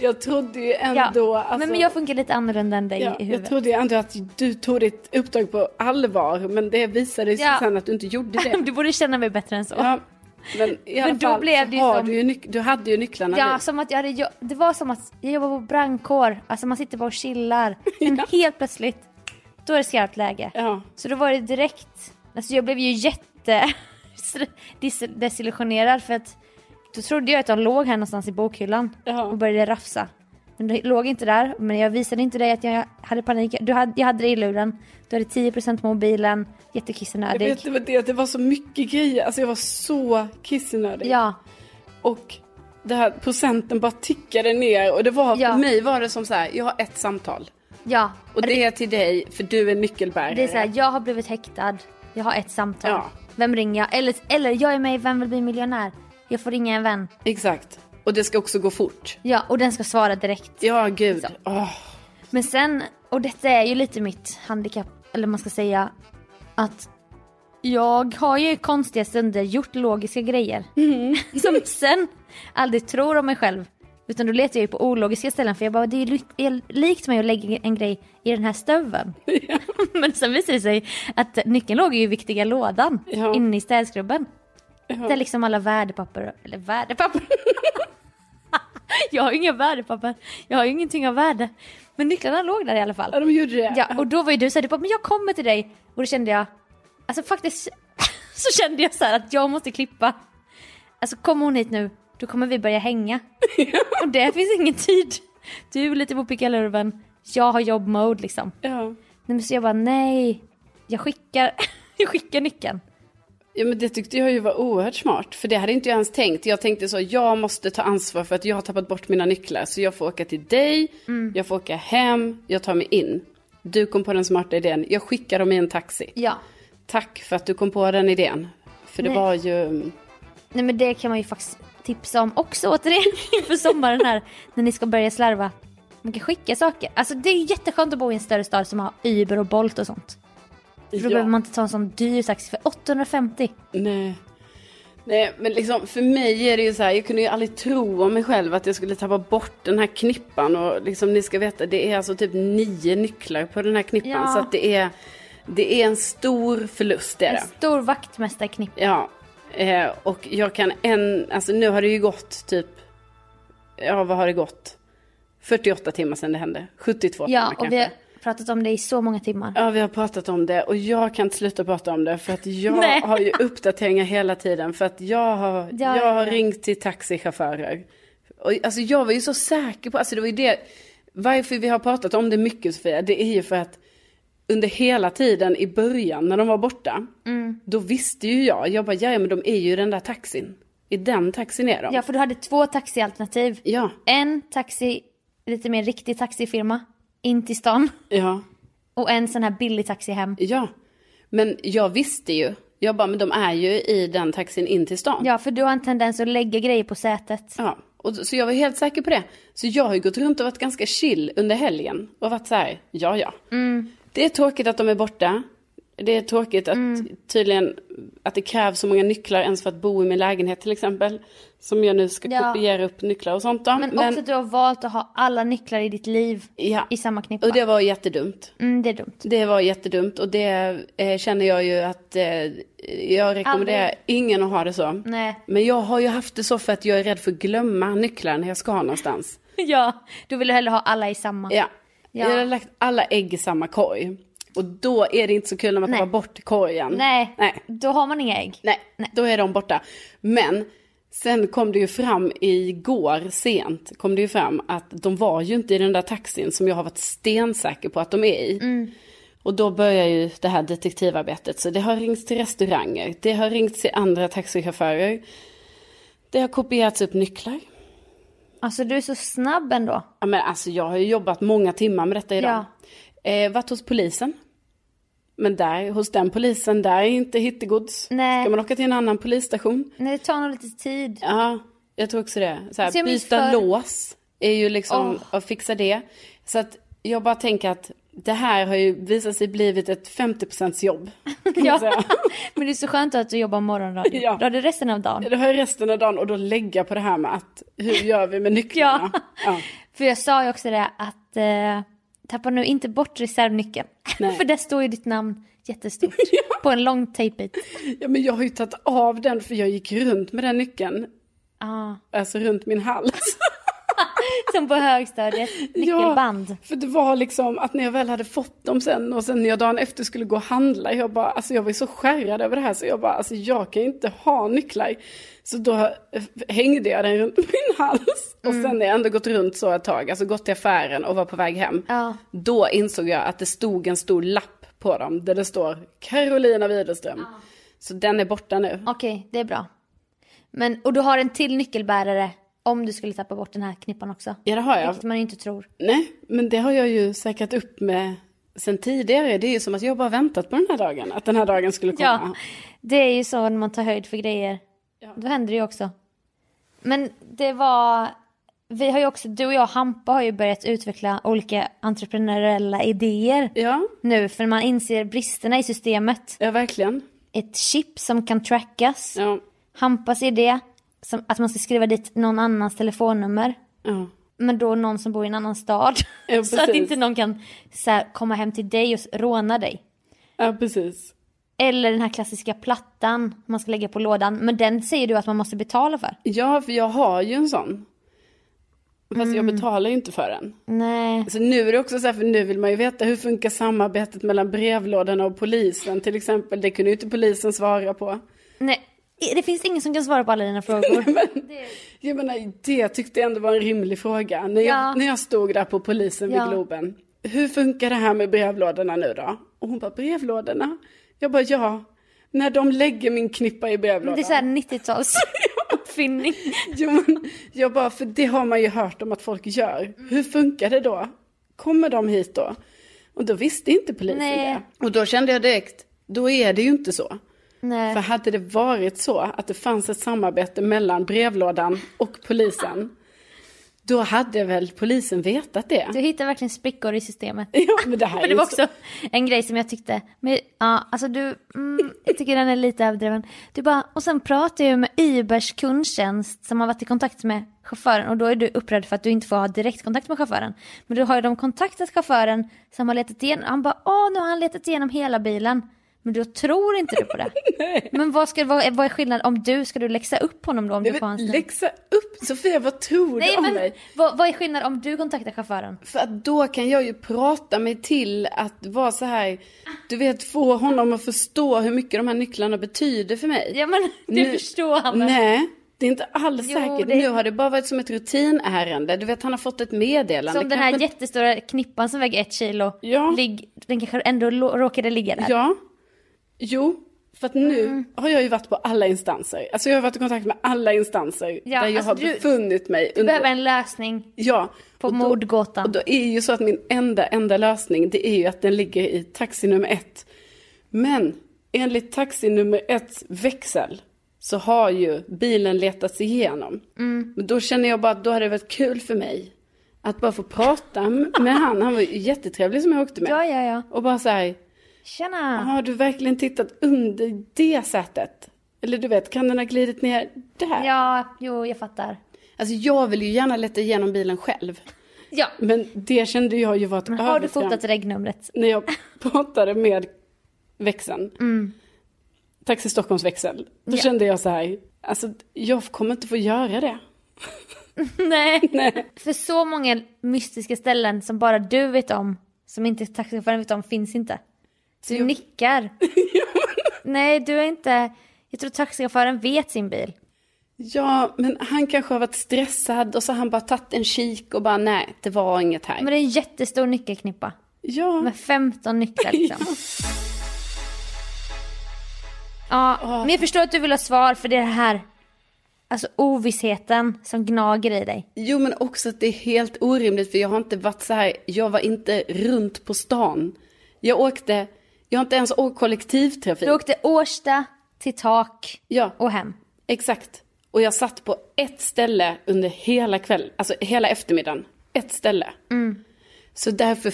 jag trodde ju ändå... Ja. alltså, men, men jag funkar lite annorlunda än dig ja, i jag huvudet. trodde ju ändå att du tog ditt uppdrag på allvar, men det visade sig Ja. sen att du inte gjorde det. Du borde känna mig bättre än så. Ja, men i alla Men då fall blev det ju har som- du, ju du hade ju nycklarna Ja, dit. som att jag hade, det var som att jag jobbar på brandkår. Alltså man sitter bara och chillar. Men Ja. helt plötsligt, då är det skarpt läge. Ja, Så då var det direkt, alltså jag blev ju jätte desillusionerad för att då trodde jag att de låg här någonstans i bokhyllan Ja. och började rafsa. Men det låg inte där, men jag visade inte dig att jag hade panik. Du hade, jag hade det i luren, du hade 10% på mobilen, jag jättekissnödig. vet det var det, det var så mycket grejer, alltså jag var så kissnödig. Ja, Och det här procenten bara tickade ner och det var, Ja. för mig var det som så här, jag har ett samtal. ja. Och det är till dig, för du är nyckelbärare. Det är så här, jag har blivit häktad, jag har ett samtal. Ja. Vem ringer jag? Eller, eller jag är med i Vem vill bli miljonär? Jag får ringa en vän. Exakt. Och det ska också gå fort. Ja, och den ska svara direkt. Ja, gud. Åh. Men sen, och detta är ju lite mitt handikapp, eller man ska säga att jag har ju i konstiga stunder gjort logiska grejer. Som sen aldrig tror om mig själv. Utan då letar jag ju på ologiska ställen för jag bara, det är ju li- är likt mig att lägga en grej i den här stöveln. Men sen visade det sig att nyckeln låg ju i viktiga lådan Ja. inne i städskrubben. Där liksom alla värdepapper, eller värdepapper. jag har inga värdepapper. Jag har ingenting av värde. Men nycklarna låg där i alla fall. Ja, de gjorde det. Ja, och då var ju du såhär, du bara, men jag kommer till dig. Och då kände jag, alltså faktiskt så kände jag så här att jag måste klippa. Alltså kommer hon hit nu, då kommer vi börja hänga. och det finns ingen tid. Du är lite på pickalurven, jag har jobbmode liksom. Ja. Nej, men så jag bara, nej, jag skickar, jag skickar nyckeln. Ja men det tyckte jag ju var oerhört smart. För det hade inte jag ens tänkt. Jag tänkte så, jag måste ta ansvar för att jag har tappat bort mina nycklar. Så jag får åka till dig, jag får åka hem, jag tar mig in. Du kom på den smarta idén, jag skickar dem i en taxi. Ja. Tack för att du kom på den idén. För det Nej. var ju... Nej men det kan man ju faktiskt tipsa om också återigen inför sommaren här när ni ska börja slarva. Man kan skicka saker. Alltså det är jätteskönt att bo i en större stad som har Uber och Bolt och sånt. För då Ja. behöver man inte ta en sån dyr taxi för 850. Nej. Nej, men liksom för mig är det ju så här, jag kunde ju aldrig tro om mig själv att jag skulle tappa bort den här knippan och liksom ni ska veta, det är alltså typ nio nycklar på den här knippan Ja. så att det är, det är en stor förlust det är En det. stor vaktmästarknipp. Ja, eh, och jag kan en, alltså nu har det ju gått typ, ja vad har det gått? 48 timmar sedan det hände, 72 Ja, timmar och kanske. vi har pratat om det i så många timmar. Ja, vi har pratat om det och jag kan inte sluta prata om det för att jag har ju uppdateringar hela tiden för att jag har, Ja, jag ja, har ja. ringt till taxichaufförer. Och alltså jag var ju så säker på, alltså det var ju det, varför vi har pratat om det mycket Sofia, det är ju för att under hela tiden i början när de var borta, Mm. då visste ju jag, jag bara, ja men de är ju i den där taxin. I den taxin är de. Ja, för du hade två taxialternativ. Ja, En taxi, lite mer riktig taxifirma, in till stan. ja, Och en sån här billig taxi hem. ja. Men jag visste ju, jag bara, men de är ju i den taxin in till stan. Ja, för du har en tendens att lägga grejer på sätet. Ja, och så jag var helt säker på det. Så jag har ju gått runt och varit ganska chill under helgen. Och varit så här, ja ja. Mm. Det är tråkigt att de är borta. Det är tråkigt att Mm. tydligen att det krävs så många nycklar ens för att bo i min lägenhet till exempel. Som jag nu ska Ja. kopiera upp nycklar och sånt då. Men, också att du har valt att ha alla nycklar i ditt liv ja. i samma knippa. Och det var jättedumt. Mm, det är dumt. Det var jättedumt och det eh, känner jag ju att eh, jag rekommenderar Aldrig. ingen att ha det så. Nej. Men jag har ju haft det så för att jag är rädd för att glömma nycklar när jag ska någonstans. Ja, du vill hellre ha alla i samma. Ja. Ja. Jag har lagt alla ägg i samma korg. Och då är det inte så kul när man Nej. tappar bort korgen. Nej, Nej. då har man inga ägg. Nej, då är de borta. Men sen kom det ju fram igår sent, kom det ju fram att de var ju inte i den där taxin som jag har varit stensäker på att de är i. Mm. Och då börjar ju det här detektivarbetet. Så det har ringts till restauranger, det har ringts till andra taxichaufförer. Det har kopierats upp nycklar. Alltså du är så snabb ändå. Ja, men alltså jag har ju jobbat många timmar med detta idag. Eh, varit hos polisen. Men där, hos den polisen, där är inte hittegods. Nej. Ska man åka till en annan polisstation? Nej, det tar nog lite tid. Ja, jag tror också det. Så här, byta för- lås är ju liksom Åh. att fixa det. Så att jag bara tänker att det här har ju visat sig blivit ett 50% jobb. Ja. Men det är så skönt att du jobbar morgonradio. Ja. Då har du resten av dagen. Det har jag resten av dagen och då lägga på det här med att hur gör vi med nycklarna? Ja. ja. För jag sa ju också det att eh, tappa nu inte bort reservnyckeln. För där står ju ditt namn jättestort. På en lång tejpbit. ja men jag har ju tagit av den för jag gick runt med den nyckeln. Ah. Alltså runt min hals. Som på högstadiet. Nyckelband. Ja, för det var liksom att när jag väl hade fått dem sen och sen när jag dagen efter skulle gå och handla, jag bara, alltså jag var ju så skärrad över det här så jag bara, alltså jag kan inte ha nycklar. Så då hängde jag den runt min hals. Och sen när jag ändå gått runt så ett tag, alltså gått till affären och var på väg hem. Ja. Då insåg jag att det stod en stor lapp på dem där det står Carolina Widerström. Så den är borta nu. Okej, det är bra. Men, och du har en till nyckelbärare om du skulle tappa bort den här knippan också. Ja det har jag. Vilket man inte tror. Nej, men det har jag ju säkrat upp med sen tidigare. Det är ju som att jag bara väntat på den här dagen. Att den här dagen skulle komma. Ja, det är ju så när man tar höjd för grejer. Ja. Då händer det ju också. Men det var... Vi har ju också, du och jag Hampa har ju börjat utveckla olika entreprenöriella idéer Ja, nu för man inser bristerna i systemet. ja verkligen. Ett chip som kan trackas. Ja, Hampas idé, som att man ska skriva dit någon annans telefonnummer. ja. Men då någon som bor i en annan stad. Ja, så att inte någon kan så här, komma hem till dig och råna dig. ja precis. Eller den här klassiska plattan man ska lägga på lådan. Men den säger du att man måste betala för. Ja, för jag har ju en sån. Fast Mm. jag betalar ju inte för den. Nej. Så nu är det också så här, för nu vill man ju veta hur funkar samarbetet mellan brevlådorna och polisen till exempel. Det kunde ju inte polisen svara på. Nej. Det finns ingen som kan svara på alla dina frågor. Jag menar, det tyckte jag ändå var en rimlig fråga. När jag, Ja. när jag stod där på polisen vid Ja. Globen. Hur funkar det här med brevlådorna nu då? Och hon bara, brevlådorna? Jag bara, ja. När de lägger min knippa i brevlådan. Det är så här 90-tals uppfinning. Jo, men jag bara, för det har man ju hört om att folk gör. Hur funkar det då? Kommer de hit då? Och då visste inte polisen Nej. det. Och då kände jag direkt, då är det ju inte så. Nej. För hade det varit så att det fanns ett samarbete mellan brevlådan och polisen, då hade väl polisen vetat det. Du hittar verkligen sprickor i systemet. Ja, men det här Men det var också en grej som jag tyckte, men, ja, alltså du, mm, jag tycker den är lite överdriven. Du bara, och sen pratar jag med Ubers kundtjänst som har varit i kontakt med chauffören och då är du upprörd för att du inte får ha direktkontakt med chauffören. Men då har ju de kontaktat chauffören som har letat igenom, han bara, åh nu har han letat igenom hela bilen. Men då tror inte du på det. Men vad, ska, vad, vad är skillnaden om du, ska du läxa upp honom då om du Nej, får men hans läxa upp, Sofia vad tror Nej du om men mig? vad, vad är skillnaden om du kontaktar chauffören? För att då kan jag ju prata mig till att vara så här, du vet få honom att förstå hur mycket de här nycklarna betyder för mig. Ja men du Nu- förstår han väl? Nej, det är inte alls Jo, säkert. det- Nu har det bara varit som ett rutinärende. Du vet, han har fått ett meddelande. Som den här Kanske- jättestora knippan som väger ett kilo. Ja. Ligg, den kanske ändå råkade ligga där. Ja. Jo, för att nu Mm. har jag ju varit på alla instanser. Alltså jag har varit i kontakt med alla instanser Ja, där jag alltså har du- befunnit mig. Du behöver en lösning Ja. på och då- mordgåtan. Och då är ju så att min enda, enda lösning, det är ju att den ligger i taxi nummer ett. Men enligt taxi nummer ett växel så har ju bilen letats igenom. Mm. Men då känner jag bara att då hade det varit kul för mig att bara få prata med han. Han var ju jättetrevlig som jag åkte med. Ja, ja, ja. Och bara så här, Tjena! har du verkligen tittat under det sättet? Eller du vet, kan den ha glidit ner där? Ja, jo, jag fattar. Alltså jag vill ju gärna leta igenom bilen själv. Ja. Men det kände jag ju var ett Men har du fotat regnumret? När jag pratade med växeln, Taxi Stockholms växel, då Mm. Ja. kände jag så här, alltså jag kommer inte få göra det. Nej. Nej. För så många mystiska ställen som bara du vet om, som inte taxichauffören vet om, finns inte. Du jag- nickar. Nej, du är inte... Jag tror taxichauffören vet sin bil. Ja, men han kanske har varit stressad och så har han bara tagit en kik och bara nej, det var inget här. Men det är en jättestor nyckelknippa. Ja, Med 15 nycklar liksom. Ja, men jag förstår att du vill ha svar för det är det här, alltså ovissheten som gnager i dig. jo men också att det är helt orimligt för jag har inte varit så här, jag var inte runt på stan. Jag åkte, jag har inte ens åkt kollektivtrafik. Du åkte Årsta till tak Ja, och hem. exakt. Och jag satt på ett ställe under hela kvällen, alltså hela eftermiddagen. Ett ställe. Så därför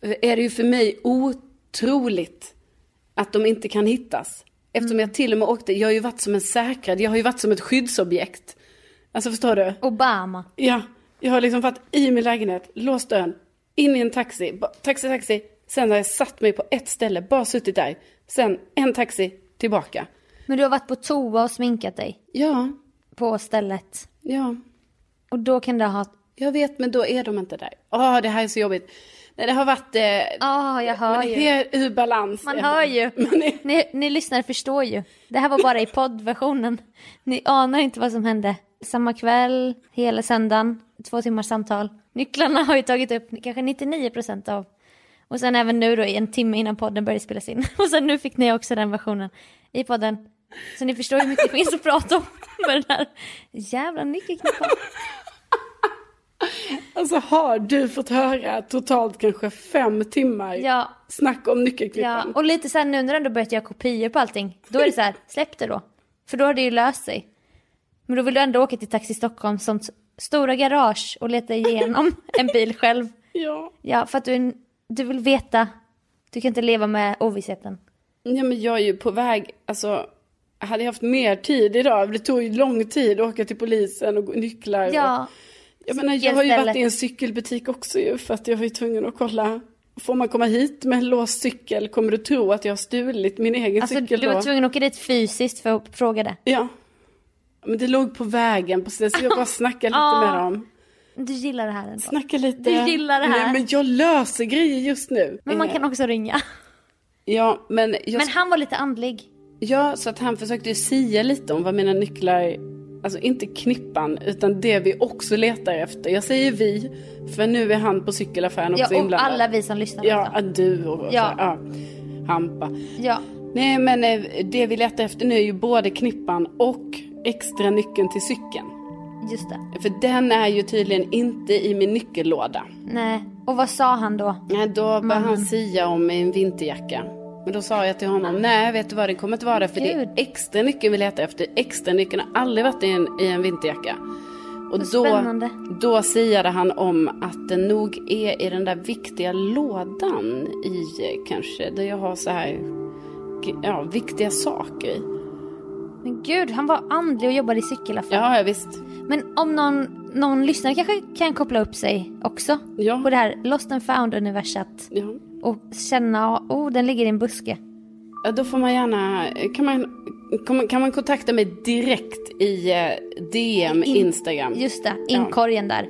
är det ju för mig otroligt att de inte kan hittas. Eftersom jag till och med åkte, jag har ju varit som en säkrad, jag har ju varit som ett skyddsobjekt. Alltså förstår du? Obama. Ja, jag har liksom varit i min lägenhet, låst dörren, in i en taxi, taxi, taxi. Sen har jag satt mig på ett ställe, bara suttit där. Sen en taxi tillbaka. Men du har varit på toa och sminkat dig Ja, på stället. ja, Och då kan det ha... jag vet men då är de inte där. Åh, det här är så jobbigt. Nej, det har varit... Eh, Ja, jag hör man ju. är ur balans. Man hör ju. Är, Ni, ni lyssnare förstår ju. Det här var bara i poddversionen. Ni anar inte vad som hände. Samma kväll, hela söndagen, två timmars samtal. Nycklarna har ju tagit upp kanske 99% av. Och sen även nu då i en timme innan podden började spelas in. Och sen nu fick ni också den versionen i podden. Så ni förstår hur mycket det finns att prata om med den här jävla nyckelknippan. alltså har du fått höra totalt kanske fem timmar Ja, snack om ja, nyckelklippan? och lite sen nu när du ändå börjat göra kopior på allting. Då är det så här, släpp det då. För då har det ju löst sig. Men då vill du ändå åka till Taxi Stockholm som stora garage och leta igenom en bil själv. Ja. Ja, för att du, är en- du vill veta. Du kan inte leva med ovissheten. Ja men jag är ju på väg, alltså hade jag haft mer tid idag, det tog ju lång tid att åka till polisen och nycklar. Och, Ja, jag menar jag har ju varit i en cykelbutik också ju för att jag var ju tvungen att kolla får man komma hit med en låst cykel? Kommer du tro att jag har stulit min egen Alltså cykel du då? var tvungen att åka dit fysiskt för att fråga det. Ja. Men det låg på vägen precis, så jag bara snackade lite med dem. Du gillar det här ändå. Snacka lite. Du gillar det här. Nej, men jag löser grejer just nu. Men man Eh, kan också ringa. Ja, men, jag... Men han var lite andlig. ja, så att han försökte ju sia lite om vad mina nycklar, alltså inte knippan, utan det vi också letar efter. Jag säger vi, för nu är han på cykelaffären också Ja, och inblandad. alla vi som lyssnar. Ja, du och Ja. ja. Hampa. ja. Nej, men eh, det vi letar efter nu är ju både knippan och extra nyckeln till cykeln. Just det. För den är ju tydligen inte i min nyckellåda. Nej. Och vad sa han då? Nej, då började han sia om en vinterjacka. Men då sa jag till honom, nej vet du vad det kommer inte vara för det är Gud. extra nyckeln vi letar efter. Extra nyckeln har aldrig varit i en, i en vinterjacka. Och då, då siade han om att den nog är i den där viktiga lådan i eh, kanske, där jag har så här, ja, viktiga saker i. Men gud, han var andlig och jobbade i cykelaffär. Ja, ja visst. Men om någon, någon lyssnare kanske kan koppla upp sig också Ja. på det här Lost and found universat Ja. och känna, oh den ligger i en buske. Ja, då får man gärna, kan man, kan man, kontakta mig direkt i eh, DM In- Instagram? Just det, inkorgen där.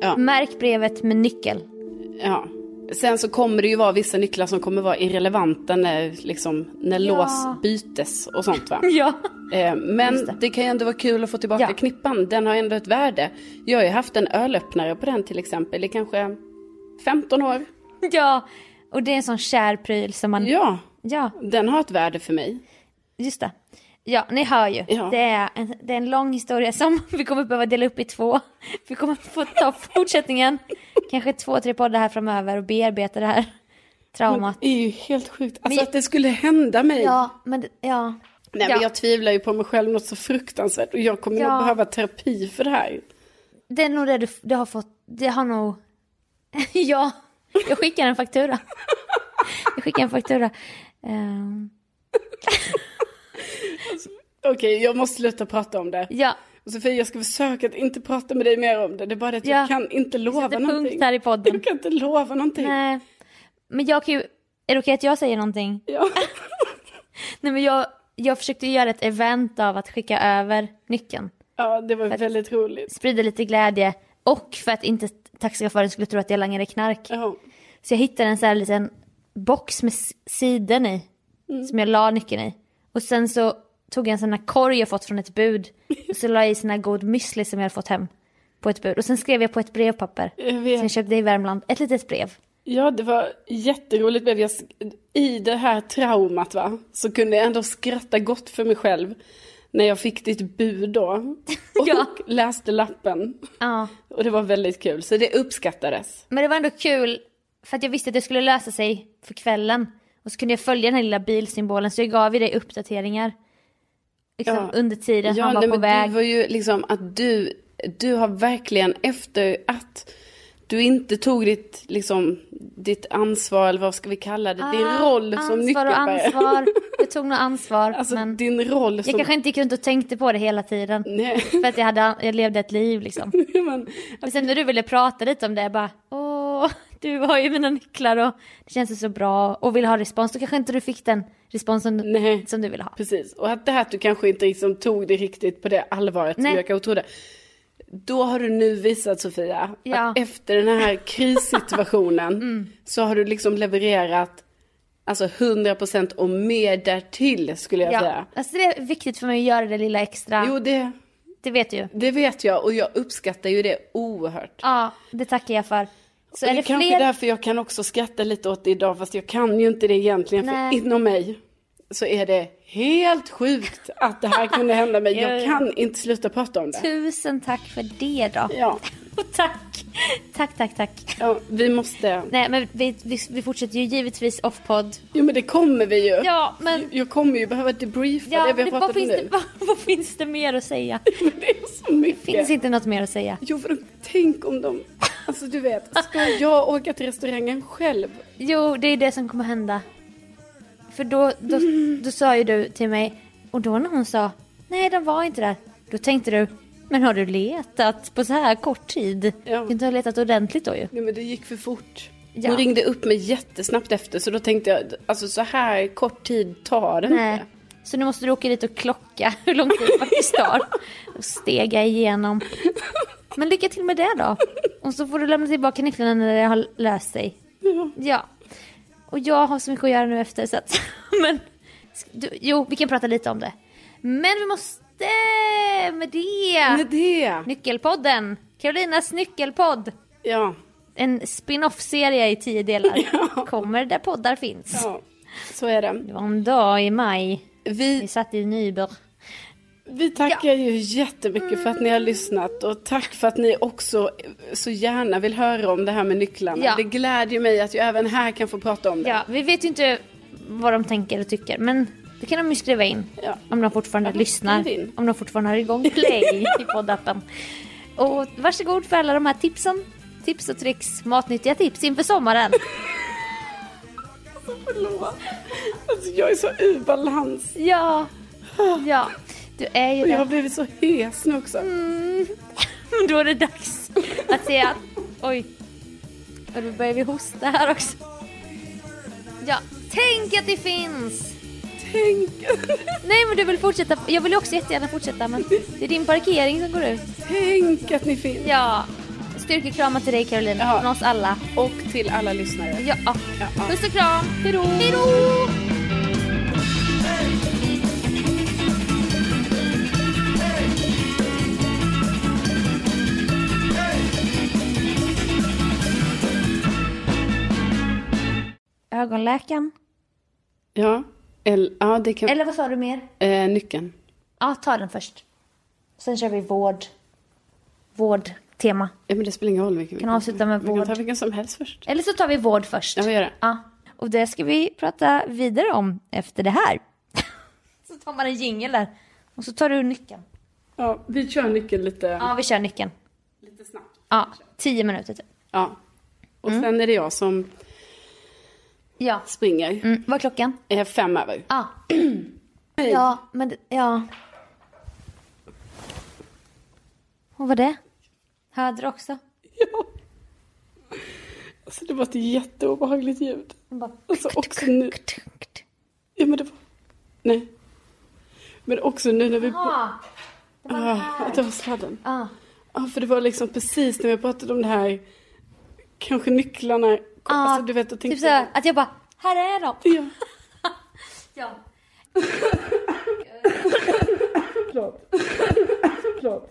Ja. Märk brevet med nyckel. Ja. Sen så kommer det ju vara vissa nycklar som kommer vara irrelevanta när, liksom, när Ja. lås bytes och sånt va. Ja. Eh, Men Just det. det. kan ju ändå vara kul att få tillbaka Ja. knippan. Den har ändå ett värde. Jag har ju haft en ölöppnare på den till exempel i kanske 15 år. Ja, och det är en sån kär pryl som man... Ja, Ja, den har ett värde för mig. just det. Ja, ni hör ju. Ja. Det, är en, det är en lång historia som vi kommer behöva dela upp i två. Vi kommer få ta fortsättningen, kanske två, tre poddar här framöver och bearbeta det här traumat. Det är ju helt sjukt. Alltså Men- att det skulle hända mig. Ja, men ja. Nej, ja. men jag tvivlar ju på mig själv något så fruktansvärt. Och jag kommer Ja. nog behöva terapi för det här. Det är nog det du, du har fått, det har nog... ja, jag skickar en faktura. Jag skickar en faktura. Ehm, Okej, jag måste sluta prata om det. ja, Sofie, jag ska försöka att inte prata med dig mer om det. Det är bara det att Ja. jag kan inte lova sätter någonting. punkt här i podden. Jag kan inte lova någonting. Nej, men jag kan ju... Är det okej att jag säger någonting? Ja. Nej men jag, jag försökte göra ett event av att skicka över nyckeln. ja, det var väldigt roligt. Sprida lite glädje. Och för att inte taxichauffören skulle tro att jag langade knark. Ja. Så jag hittade en sån här liten box med siden i. Som jag la nyckeln i. Och sen så tog jag en sån här korg jag fått från ett bud. Och så la jag i sån här god müsli som jag hade fått hem. På ett bud. Och sen skrev jag på ett brevpapper. Jag Som jag köpte i Värmland. Ett litet brev. Ja, det var jätteroligt. Jag, I det här traumat va, så kunde jag ändå skratta gott för mig själv. När jag fick ditt bud då. Och Ja. läste lappen. Ja. Och det var väldigt kul, så det uppskattades. Men det var ändå kul. För att jag visste att det skulle lösa sig för kvällen. Och så kunde jag följa den här lilla bilsymbolen. Så jag gav ju dig uppdateringar. Liksom Ja. under tiden han var nej, på väg. Det var ju liksom att du, du har verkligen efter att du inte tog ditt, liksom, ditt ansvar, eller vad ska vi kalla det, din Ah, roll som Ansvar och nyckelbärare. ansvar. Jag tog nog ansvar. Alltså men din roll jag som... kanske inte gick runt och tänkte på det hela tiden. Nej, För att jag, hade, jag levde ett liv liksom. men, Men sen när du ville prata lite om det, jag bara åh, du har ju mina nycklar och det känns så bra och vill ha respons. Då kanske inte du fick den responsen nej. som du ville ha. Precis, och att det här att du kanske inte liksom tog det riktigt på det allvaret Nej. som jag kanske trodde. Då har du nu visat Sofia, Ja. Mm. att efter den här krissituationen så har du liksom levererat alltså 100% och mer därtill skulle jag Ja, säga. alltså det är viktigt för mig att göra det lilla extra. Jo, det, Det vet du ju. det vet jag och jag uppskattar ju det oerhört. Ja, det tackar jag för. Så och är det det kanske fler... därför jag kan också skratta lite åt det idag, fast jag kan ju inte det egentligen. Nej. För inom mig så är det helt sjukt att det här kunde hända mig. Ja, Jag ja. kan inte sluta prata om det. Tusen tack för det då. Ja, Och tack! Tack, tack, tack. ja vi måste... Nej, men vi, vi, vi fortsätter ju givetvis off-podd. Jo men det kommer vi ju. Ja, men... Jag kommer ju behöva debriefa Ja, det vi har vad, pratat om nu. det, vad, vad finns det mer att säga? Det är så mycket. Finns inte något mer att säga? Jo för tänk om de... Alltså du vet, ska jag åka till restaurangen själv? Jo, det är det som kommer hända. För då, då, då sa ju du till mig, och då när hon sa nej de var inte där. Då tänkte du, men har du letat på så här kort tid? Ja. Du inte har letat ordentligt då ju. Nej men det gick för fort. Ja. Hon ringde upp mig jättesnabbt efter så då tänkte jag, alltså så här kort tid tar det Nej. inte. Så nu måste du åka dit och klocka hur lång tid det faktiskt tar. Och stega igenom. Men lycka till med det då. Och så får du lämna tillbaka nycklarna när det har löst sig. Ja. Ja. Och jag har så mycket att göra nu efter så att... Men... Du, jo, vi kan prata lite om det. Men vi måste med det. Med det. Nyckelpodden. Carolinas nyckelpodd. Ja. En spin-off-serie i tio delar. Kommer där poddar finns. ja, så är det. Det var en dag i maj. Vi Vi, satt i Nyber. Vi tackar ju jättemycket för att ni har lyssnat och tack för att ni också så gärna vill höra om det här med nycklarna. Ja. Det glädjer mig att jag även här kan få prata om det. Ja, vi vet ju inte vad de tänker och tycker, men det kan de ju skriva in. Ja. Om de fortfarande Ja, lyssnar. Om de fortfarande har igång play i poddappen. Och varsågod för alla de här tipsen. Tips och tricks, matnyttiga tips inför sommaren. Förlåt. Alltså, jag är så ur balans. Ja, ja. Du är ju Och jag har blivit så hes nu också. Mm. Då är det dags att säga att, oj. Och då börjar vi hosta här också. Ja, tänk att det finns. Tänk, Nej men du vill fortsätta, jag vill också jättegärna fortsätta men det är din parkering som går ut. tänk att ni finns. Ja, styrkekramar till dig Caroline, från oss alla. Och till alla lyssnare. Ja, Ja. puss och kram, hejdå! Hejdå! Ögonläkaren. Ja, eller, ja det kan... Eller vad sa du mer? Eh, nyckeln. Ja, ta den först. Sen kör vi vård. Vårdtema. Ja, men det spelar ingen roll vilken. Kan avsluta med Vi kan vård. ta vilken som helst först. Eller så tar vi vård först. Ja, vi gör det. Ja. Och det ska vi prata vidare om efter det här. så tar man en jingel där. Och så tar du nyckeln. Ja, vi kör nyckeln lite, Ja, vi kör nyckeln. lite snabbt. Ja, tio minuter typ. Ja. Och Mm. sen är det jag som Ja. springer. Mm, vad är klockan? Eh, fem över. Ja. ja, men det- ja. Vad var det? Hörde du också? Ja. Alltså det var ett jätteobehagligt ljud. Bara... Alltså också nu. Ja men det var... Nej. Men också nu när vi... Ah, att det var sladden. Ja. Ja, för det var liksom precis när vi pratade om det här. Kanske nycklarna. Kom, ah, alltså, du vet. Typ såhär, att jag bara, här är de. Ja. ja. Klart. Klart.